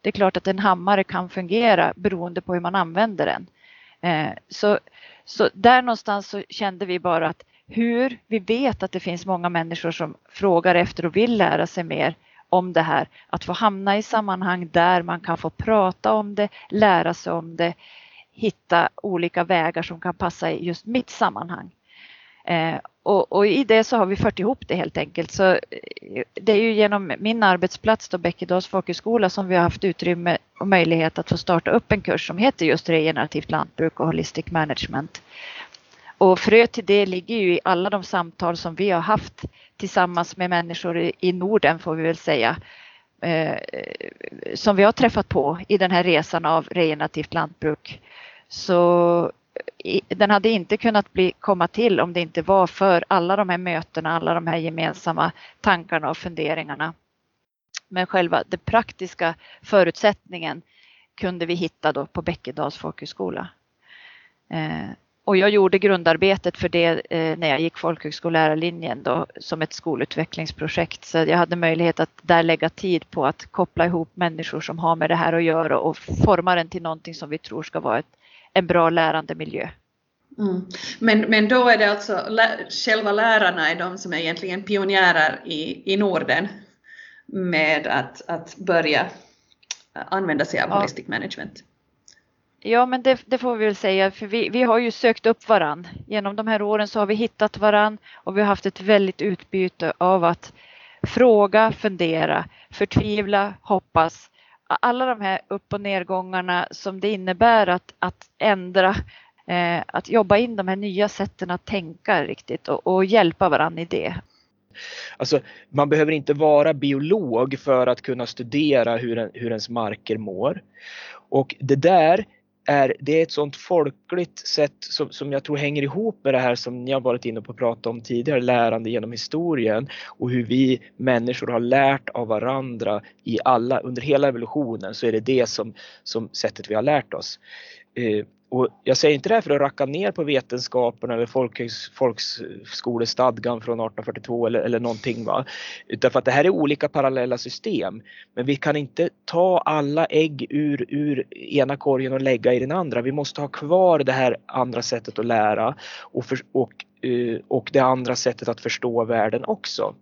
Det är klart att en hammare kan fungera beroende på hur man använder den. Eh, så, så där någonstans så kände vi bara att hur vi vet att det finns många människor som frågar efter och vill lära sig mer om det här. Att få hamna i sammanhang där man kan få prata om det, lära sig om det, hitta olika vägar som kan passa i just mitt sammanhang. Eh, och, och, i det så har vi fört ihop det helt enkelt. Så eh, det är ju genom min arbetsplats, då Bäckedals folkhögskola, som vi har haft utrymme och möjlighet att få starta upp en kurs som heter just regenerativt lantbruk och holistic management. Och frö till det ligger ju i alla de samtal som vi har haft tillsammans med människor i Norden får vi väl säga. Eh, som vi har träffat på i den här resan av regenerativt lantbruk. Så den hade inte kunnat bli, komma till om det inte var för alla de här mötena, alla de här gemensamma tankarna och funderingarna. Men själva den praktiska förutsättningen kunde vi hitta då på Bäckedals folkhögskola. Eh, och jag gjorde grundarbetet för det eh, när jag gick folkhögskollärarlinjen då, som ett skolutvecklingsprojekt. Så jag hade möjlighet att där lägga tid på att koppla ihop människor som har med det här att göra och forma den till någonting som vi tror ska vara ett, en bra lärandemiljö. Mm. Men, men då är det alltså själva lärarna är de som är egentligen pionjärer i, i Norden med att, att börja använda sig av ja. holistic management? Ja, men det, det, får vi väl säga, för vi, vi har ju sökt upp varann. Genom de här åren så har vi hittat varann och vi har haft ett väldigt utbyte av att fråga, fundera, förtvivla, hoppas. Alla de här upp och nedgångarna som det innebär att, att ändra, eh, att jobba in de här nya sätten att tänka riktigt och, och hjälpa varann i det. Alltså, man behöver inte vara biolog för att kunna studera hur, en, hur ens marker mår. Och det där är, det är ett sånt folkligt sätt som, som jag tror hänger ihop med det här som ni har varit inne på att prata om tidigare, lärande genom historien och hur vi människor har lärt av varandra i alla, under hela evolutionen så är det det som, som sättet vi har lärt oss. Eh, och jag säger inte det här för att racka ner på vetenskapen eller folkhögs, folkskolestadgan från 1842 eller, eller någonting. Va? Utan för att det här är olika parallella system. Men vi kan inte ta alla ägg ur, ur ena korgen och lägga i den andra. Vi måste ha kvar det här andra sättet att lära och, för, och, eh, och det andra sättet att förstå världen också.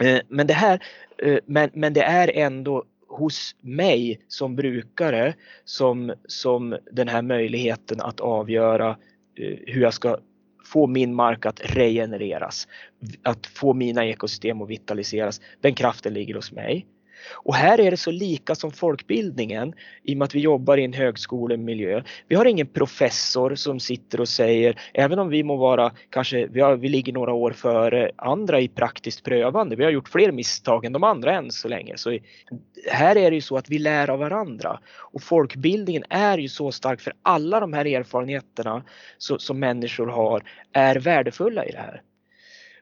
Eh, men det här, eh, men, men det är ändå hos mig som brukare som, som den här möjligheten att avgöra eh, hur jag ska få min mark att regenereras, att få mina ekosystem att vitaliseras. Den kraften ligger hos mig. Och här är det så lika som folkbildningen i och med att vi jobbar i en högskolemiljö. Vi har ingen professor som sitter och säger, även om vi må vara kanske, vi, har, vi ligger några år före andra i praktiskt prövande. Vi har gjort fler misstag än de andra än så länge. Så här är det ju så att vi lär av varandra och folkbildningen är ju så stark för alla de här erfarenheterna så, som människor har är värdefulla i det här.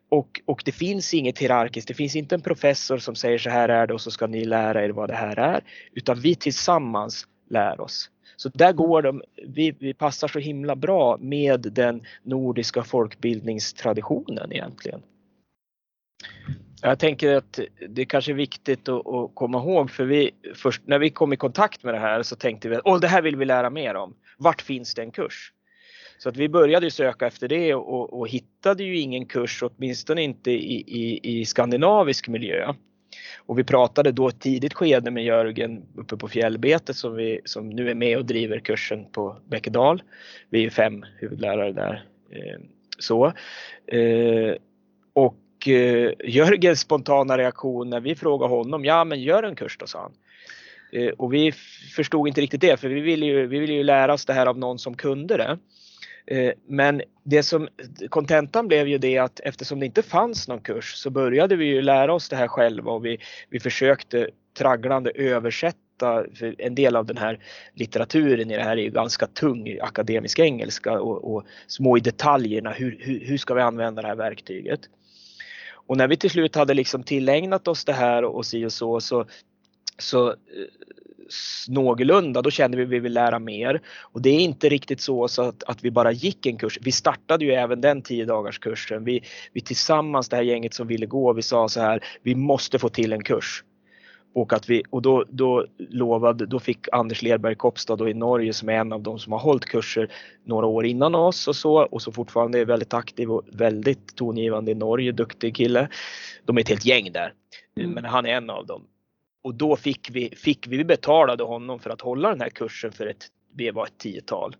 Och, och det finns inget hierarkiskt, det finns inte en professor som säger så här är det och så ska ni lära er vad det här är. Utan vi tillsammans lär oss. Så där går de, vi, vi passar så himla bra med den nordiska folkbildningstraditionen egentligen. Jag tänker att det kanske är viktigt att, att, komma ihåg för vi först när vi kom i kontakt med det här så tänkte vi att det här vill vi lära mer om. Vart finns det en kurs? Så att vi började söka efter det och, och hittade ju ingen kurs, åtminstone inte i, i, i skandinavisk miljö. Och vi pratade då ett tidigt skede med Jörgen uppe på fjällbetet som, vi, som nu är med och driver kursen på Bäckedal. Vi är fem huvudlärare där. Eh, så. Eh, och eh, Jörgens spontana reaktion när vi frågade honom, ja men gör en kurs då sa han. Eh, och vi förstod inte riktigt det för vi ville ju, vi ville ju lära oss det här av någon som kunde det. Eh, men det som kontentan blev ju det att eftersom det inte fanns någon kurs så började vi ju lära oss det här själva och vi, vi försökte tragglande översätta för en del av den här litteraturen i det här är ju ganska tung akademisk engelska och, och små i detaljerna. Hur, hur, hur ska vi använda det här verktyget? Och när vi till slut hade liksom tillägnat oss det här och si och så, så, så eh, någorlunda, då kände vi att vi vill lära mer. Och det är inte riktigt så, så att, att vi bara gick en kurs. Vi startade ju även den 10 dagars kursen. Vi, vi tillsammans, det här gänget som ville gå, vi sa så här, vi måste få till en kurs. Och, att vi, och då, då lovade, då fick Anders Lerberg Kopstad i Norge som är en av de som har hållit kurser några år innan oss och så och så fortfarande är väldigt aktiv och väldigt tongivande i Norge, duktig kille. De är ett helt gäng där. Mm. Men han är en av dem och då fick vi, fick vi, betalade honom för att hålla den här kursen för ett, vi var ett tiotal.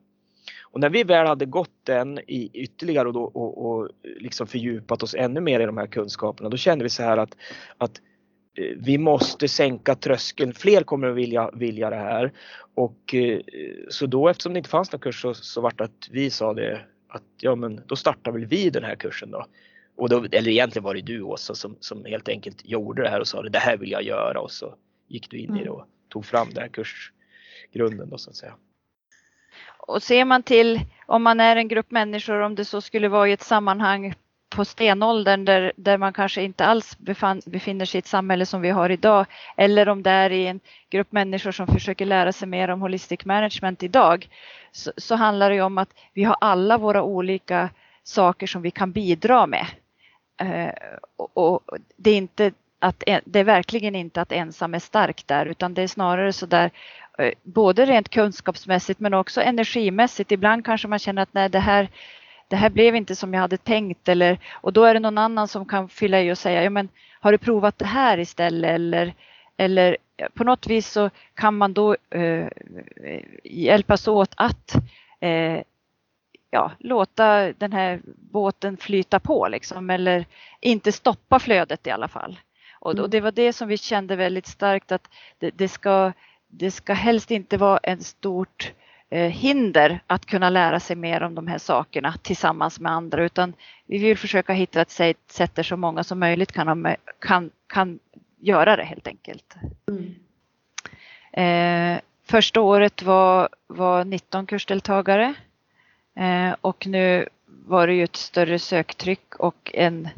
Och när vi väl hade gått den i ytterligare och, då, och, och liksom fördjupat oss ännu mer i de här kunskaperna, då kände vi så här att, att eh, vi måste sänka tröskeln. Fler kommer att vilja, vilja det här. Och eh, så då eftersom det inte fanns någon kurs så, så vart det att vi sa det att ja men då startar väl vi den här kursen då. Och då, eller egentligen var det du Åsa som, som helt enkelt gjorde det här och sa det här vill jag göra och så gick du in mm. i det och tog fram den här kursgrunden då så att säga. Och ser man till om man är en grupp människor, om det så skulle vara i ett sammanhang på stenåldern där, där man kanske inte alls befann, befinner sig i ett samhälle som vi har idag eller om det är i en grupp människor som försöker lära sig mer om holistic management idag så, så handlar det om att vi har alla våra olika saker som vi kan bidra med. Eh, och, det är inte att det är verkligen inte att ensam är stark där utan det är snarare så där eh, både rent kunskapsmässigt men också energimässigt. Ibland kanske man känner att nej det här det här blev inte som jag hade tänkt eller och då är det någon annan som kan fylla i och säga ja men har du provat det här istället eller eller eh, på något vis så kan man då eh, hjälpas åt att eh, ja, låta den här båten flyta på liksom, eller inte stoppa flödet i alla fall. Och, och mm. det var det som vi kände väldigt starkt att det, det ska, det ska helst inte vara ett stort eh, hinder att kunna lära sig mer om de här sakerna tillsammans med andra utan vi vill försöka hitta ett sätt där så många som möjligt kan, kan, kan göra det helt enkelt. Mm. Eh, första året var, var 19 kursdeltagare och nu var det ju ett större söktryck och en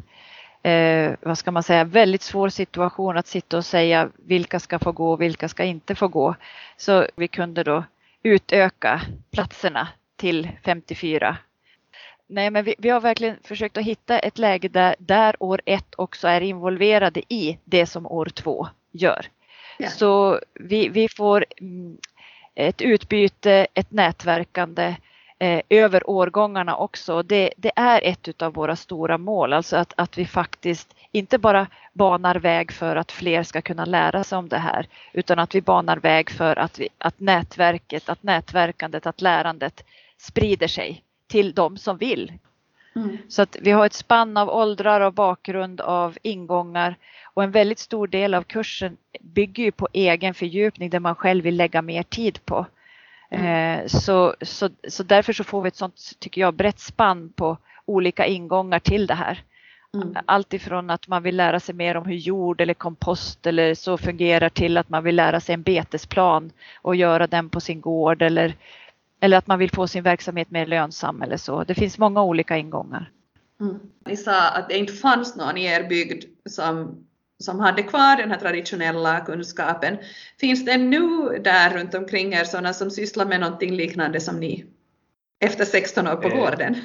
eh, vad ska man säga, väldigt svår situation att sitta och säga vilka ska få gå och vilka ska inte få gå. Så vi kunde då utöka platserna till 54. Nej, men vi, vi har verkligen försökt att hitta ett läge där, där år ett också är involverade i det som år två gör. Ja. Så vi, vi får mm, ett utbyte, ett nätverkande eh, över årgångarna också. Det, det är ett av våra stora mål, alltså att, att vi faktiskt inte bara banar väg för att fler ska kunna lära sig om det här, utan att vi banar väg för att, vi, att nätverket, att nätverkandet, att lärandet sprider sig till de som vill. Mm. Så att vi har ett spann av åldrar och bakgrund av ingångar och en väldigt stor del av kursen bygger ju på egen fördjupning där man själv vill lägga mer tid på. Mm. Eh, så, så, så därför så får vi ett sånt, tycker jag, brett spann på olika ingångar till det här. Mm. Allt ifrån att man vill lära sig mer om hur jord eller kompost eller så fungerar till att man vill lära sig en betesplan och göra den på sin gård eller, eller att man vill få sin verksamhet mer lönsam eller så. Det finns många olika ingångar. Mm. Ni sa att det inte fanns någon i er bygd som som hade kvar den här traditionella kunskapen. Finns det nu där runt omkring er sådana som sysslar med någonting liknande som ni efter 16 år på Eh, gården?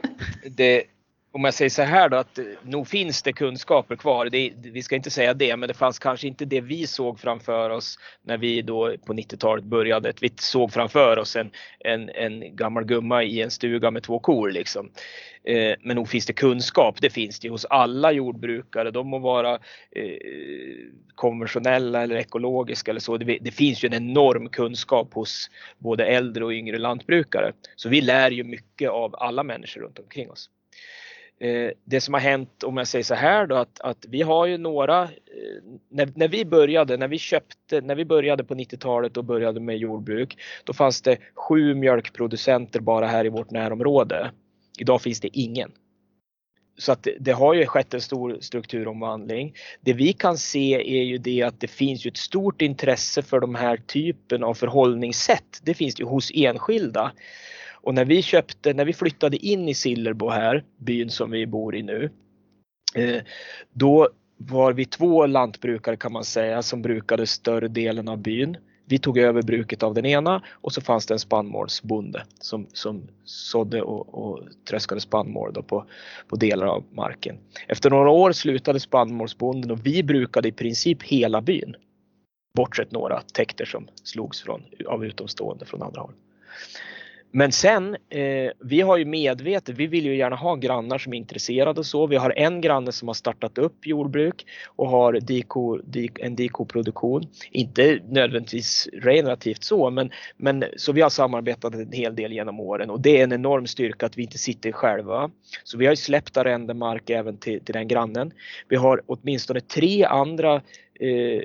(laughs) det, om jag säger så här då att eh, nog finns det kunskaper kvar. Det, vi ska inte säga det, men det fanns kanske inte det vi såg framför oss när vi då på 90-talet började. Vi såg framför oss en, en, en gammal gumma i en stuga med två kor liksom. Eh, men nog finns det kunskap. Det finns det hos alla jordbrukare. De må vara eh, konventionella eller ekologiska eller så. Det, det finns ju en enorm kunskap hos både äldre och yngre lantbrukare. Så vi lär ju mycket av alla människor runt omkring oss. Eh, det som har hänt, om jag säger så här då, att, att vi har ju några, eh, när, när vi började, när vi köpte, när vi började på 90-talet och började med jordbruk, då fanns det sju mjölkproducenter bara här i vårt närområde. Idag finns det ingen. Så att det, det har ju skett en stor strukturomvandling. Det vi kan se är ju det att det finns ju ett stort intresse för de här typen av förhållningssätt. Det finns det ju hos enskilda. Och när vi köpte, när vi flyttade in i Sillerbo här, byn som vi bor i nu, eh, då var vi två lantbrukare kan man säga som brukade större delen av byn. Vi tog över bruket av den ena och så fanns det en spannmålsbonde som, som sådde och, och tröskade spannmål då på, på delar av marken. Efter några år slutade spannmålsbonden och vi brukade i princip hela byn. Bortsett några täkter som slogs från, av utomstående från andra håll. Men sen, eh, vi har ju medvetet, vi vill ju gärna ha grannar som är intresserade och så. Vi har en granne som har startat upp jordbruk och har diko, dik, en dikoproduktion. Inte nödvändigtvis relativt så, men, men så vi har samarbetat en hel del genom åren och det är en enorm styrka att vi inte sitter själva. Så vi har ju släppt arrendemark även till, till den grannen. Vi har åtminstone tre andra eh,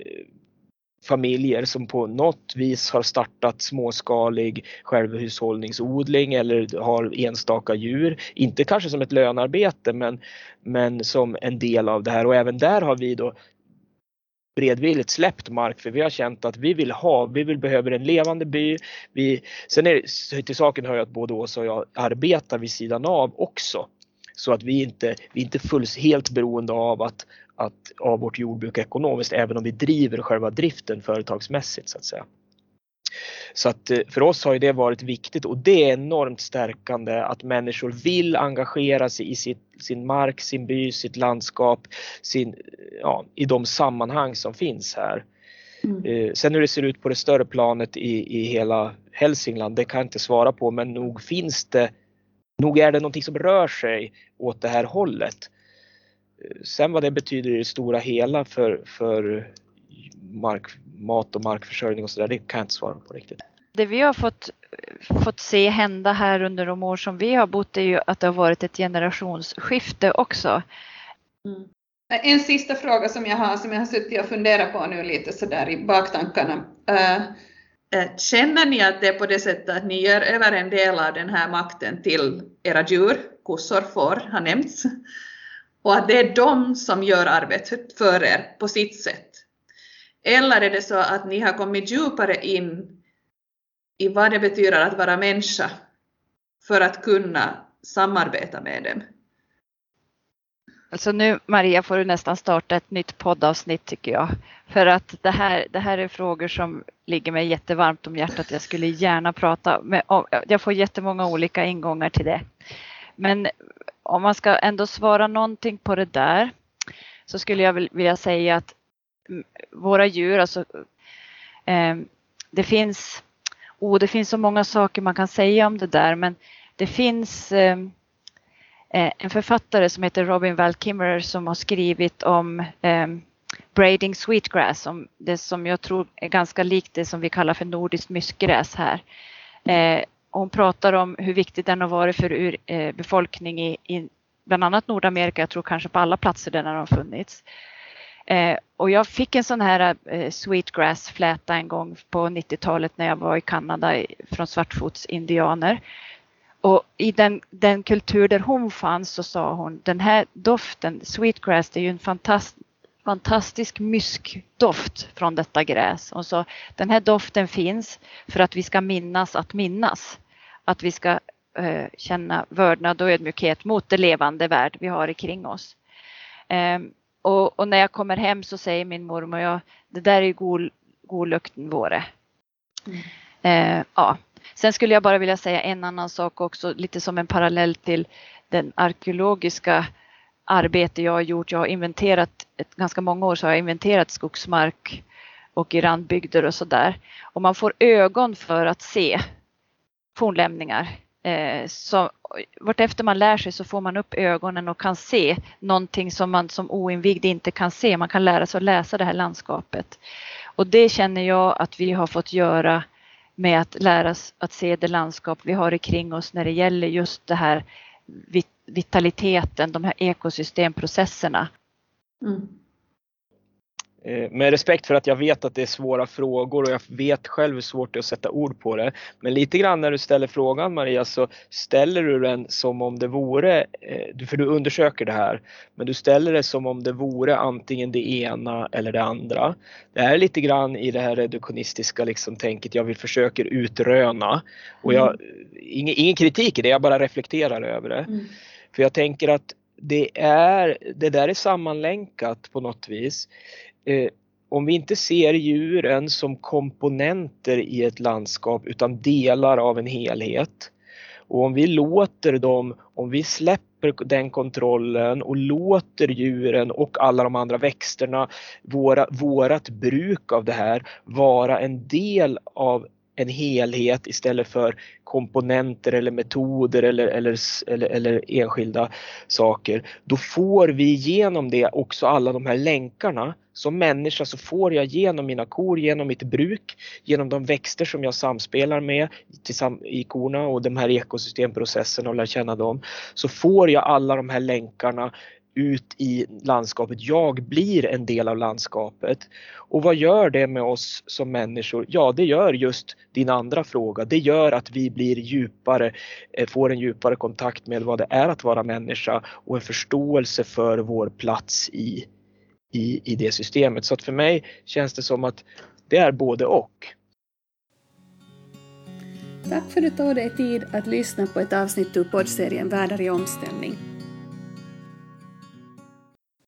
familjer som på något vis har startat småskalig självhushållningsodling eller har enstaka djur. Inte kanske som ett lönarbete men, men som en del av det här och även där har vi då bredvilligt släppt mark för vi har känt att vi vill ha, vi vill behöver en levande by. Vi, sen är det, till saken hör jag att både Åsa och jag arbetar vid sidan av också. Så att vi inte, vi är inte fullt helt beroende av att, att, av vårt jordbruk ekonomiskt även om vi driver själva driften företagsmässigt så att säga. Så att eh, för oss har det varit viktigt och det är enormt stärkande att människor vill engagera sig i sitt, sin mark, sin by, sitt landskap, sin, ja, i de sammanhang som finns här. Mm. Eh, sen hur det ser ut på det större planet i, i hela Hälsingland, det kan jag inte svara på men nog finns det, nog är det någonting som rör sig åt det här hållet. Sen vad det betyder i det stora hela för, för mark, mat och markförsörjning och sådär, det kan jag inte svara på riktigt. Det vi har fått, fått se hända här under de år som vi har bott är ju att det har varit ett generationsskifte också. Mm. En sista fråga som jag har, som jag har suttit och funderat på nu lite sådär i baktankarna. Uh, Känner ni att det är på det sättet att ni gör över en del av den här makten till era djur, kossor, får har nämnts, och att det är de som gör arbetet för er på sitt sätt? Eller är det så att ni har kommit djupare in i vad det betyder att vara människa för att kunna samarbeta med dem? Alltså nu Maria får du nästan starta ett nytt poddavsnitt tycker jag. För att det här, det här är frågor som ligger mig jättevarmt om hjärtat. Jag skulle gärna prata med, jag får jättemånga olika ingångar till det. Men om man ska ändå svara någonting på det där så skulle jag vilja säga att våra djur, alltså eh, det finns, oh, det finns så många saker man kan säga om det där men det finns ehm, eh, en författare som heter Robin Val Kimmerer som har skrivit om eh, braiding sweetgrass, om det som jag tror är ganska likt det som vi kallar för nordiskt myskgräs här. Eh, hon pratar om hur viktigt den har varit för ur, eh, befolkning i, i bland annat Nordamerika, jag tror kanske på alla platser där den har funnits. Eh, och jag fick en sån här eh, sweetgrass-fläta en gång på 90-talet när jag var i Kanada från svartfotsindianer. Och i den, den kultur där hon fanns så sa hon den här doften, sweetgrass, det är ju en fantast, fantastisk myskdoft från detta gräs. Och så den här doften finns för att vi ska minnas att minnas. Att vi ska eh, känna vördnad och ödmjukhet mot det levande värld vi har kring oss. Eh, och, och, när jag kommer hem så säger min mormor, ja, det där är ju god, god lukten våre. Mm. Eh, ja. Sen skulle jag bara vilja säga en annan sak också, lite som en parallell till den arkeologiska arbete jag har gjort. Jag har inventerat, ett, ganska många år så har jag inventerat skogsmark och i randbygder och sådär. Och man får ögon för att se fornlämningar. Eh, så vartefter man lär sig så får man upp ögonen och kan se någonting som man som oinvigd inte kan se. Man kan lära sig att läsa det här landskapet. Och det känner jag att vi har fått göra med att lära oss att se det landskap vi har kring oss när det gäller just det här vitaliteten, de här ekosystemprocesserna. Mm. Eh, med respekt för att jag vet att det är svåra frågor och jag vet själv hur svårt det är att sätta ord på det. Men lite grann när du ställer frågan Maria så ställer du den som om det vore, eh, för du undersöker det här, men du ställer det som om det vore antingen det ena eller det andra. Det är lite grann i det här reduktionistiska liksom tänket jag vill försöker utröna. Och jag, mm. ingen, ingen kritik i det, jag bara reflekterar över det. Mm. För jag tänker att det, är, det där är sammanlänkat på något vis eh, om vi inte ser djuren som komponenter i ett landskap utan delar av en helhet och om vi låter dem, om vi släpper den kontrollen och låter djuren och alla de andra växterna, våra, vårat bruk av det här vara en del av en helhet istället för komponenter eller metoder eller, eller, eller, eller, enskilda saker. Då får vi genom det också alla de här länkarna. Som människa så får jag genom mina kor, genom mitt bruk, genom de växter som jag samspelar med i korna och de här ekosystemprocesserna och lär känna dem. Så får jag alla de här länkarna ut i landskapet. Jag blir en del av landskapet. Och vad gör det med oss som människor? Ja, det gör just din andra fråga. Det gör att vi blir djupare, eh, får en djupare kontakt med vad det är att vara människa och en förståelse för vår plats i, i, i det systemet. Så att för mig känns det som att det är både och. Tack för att du tog dig tid att lyssna på ett avsnitt ur poddserien Världar i omställning.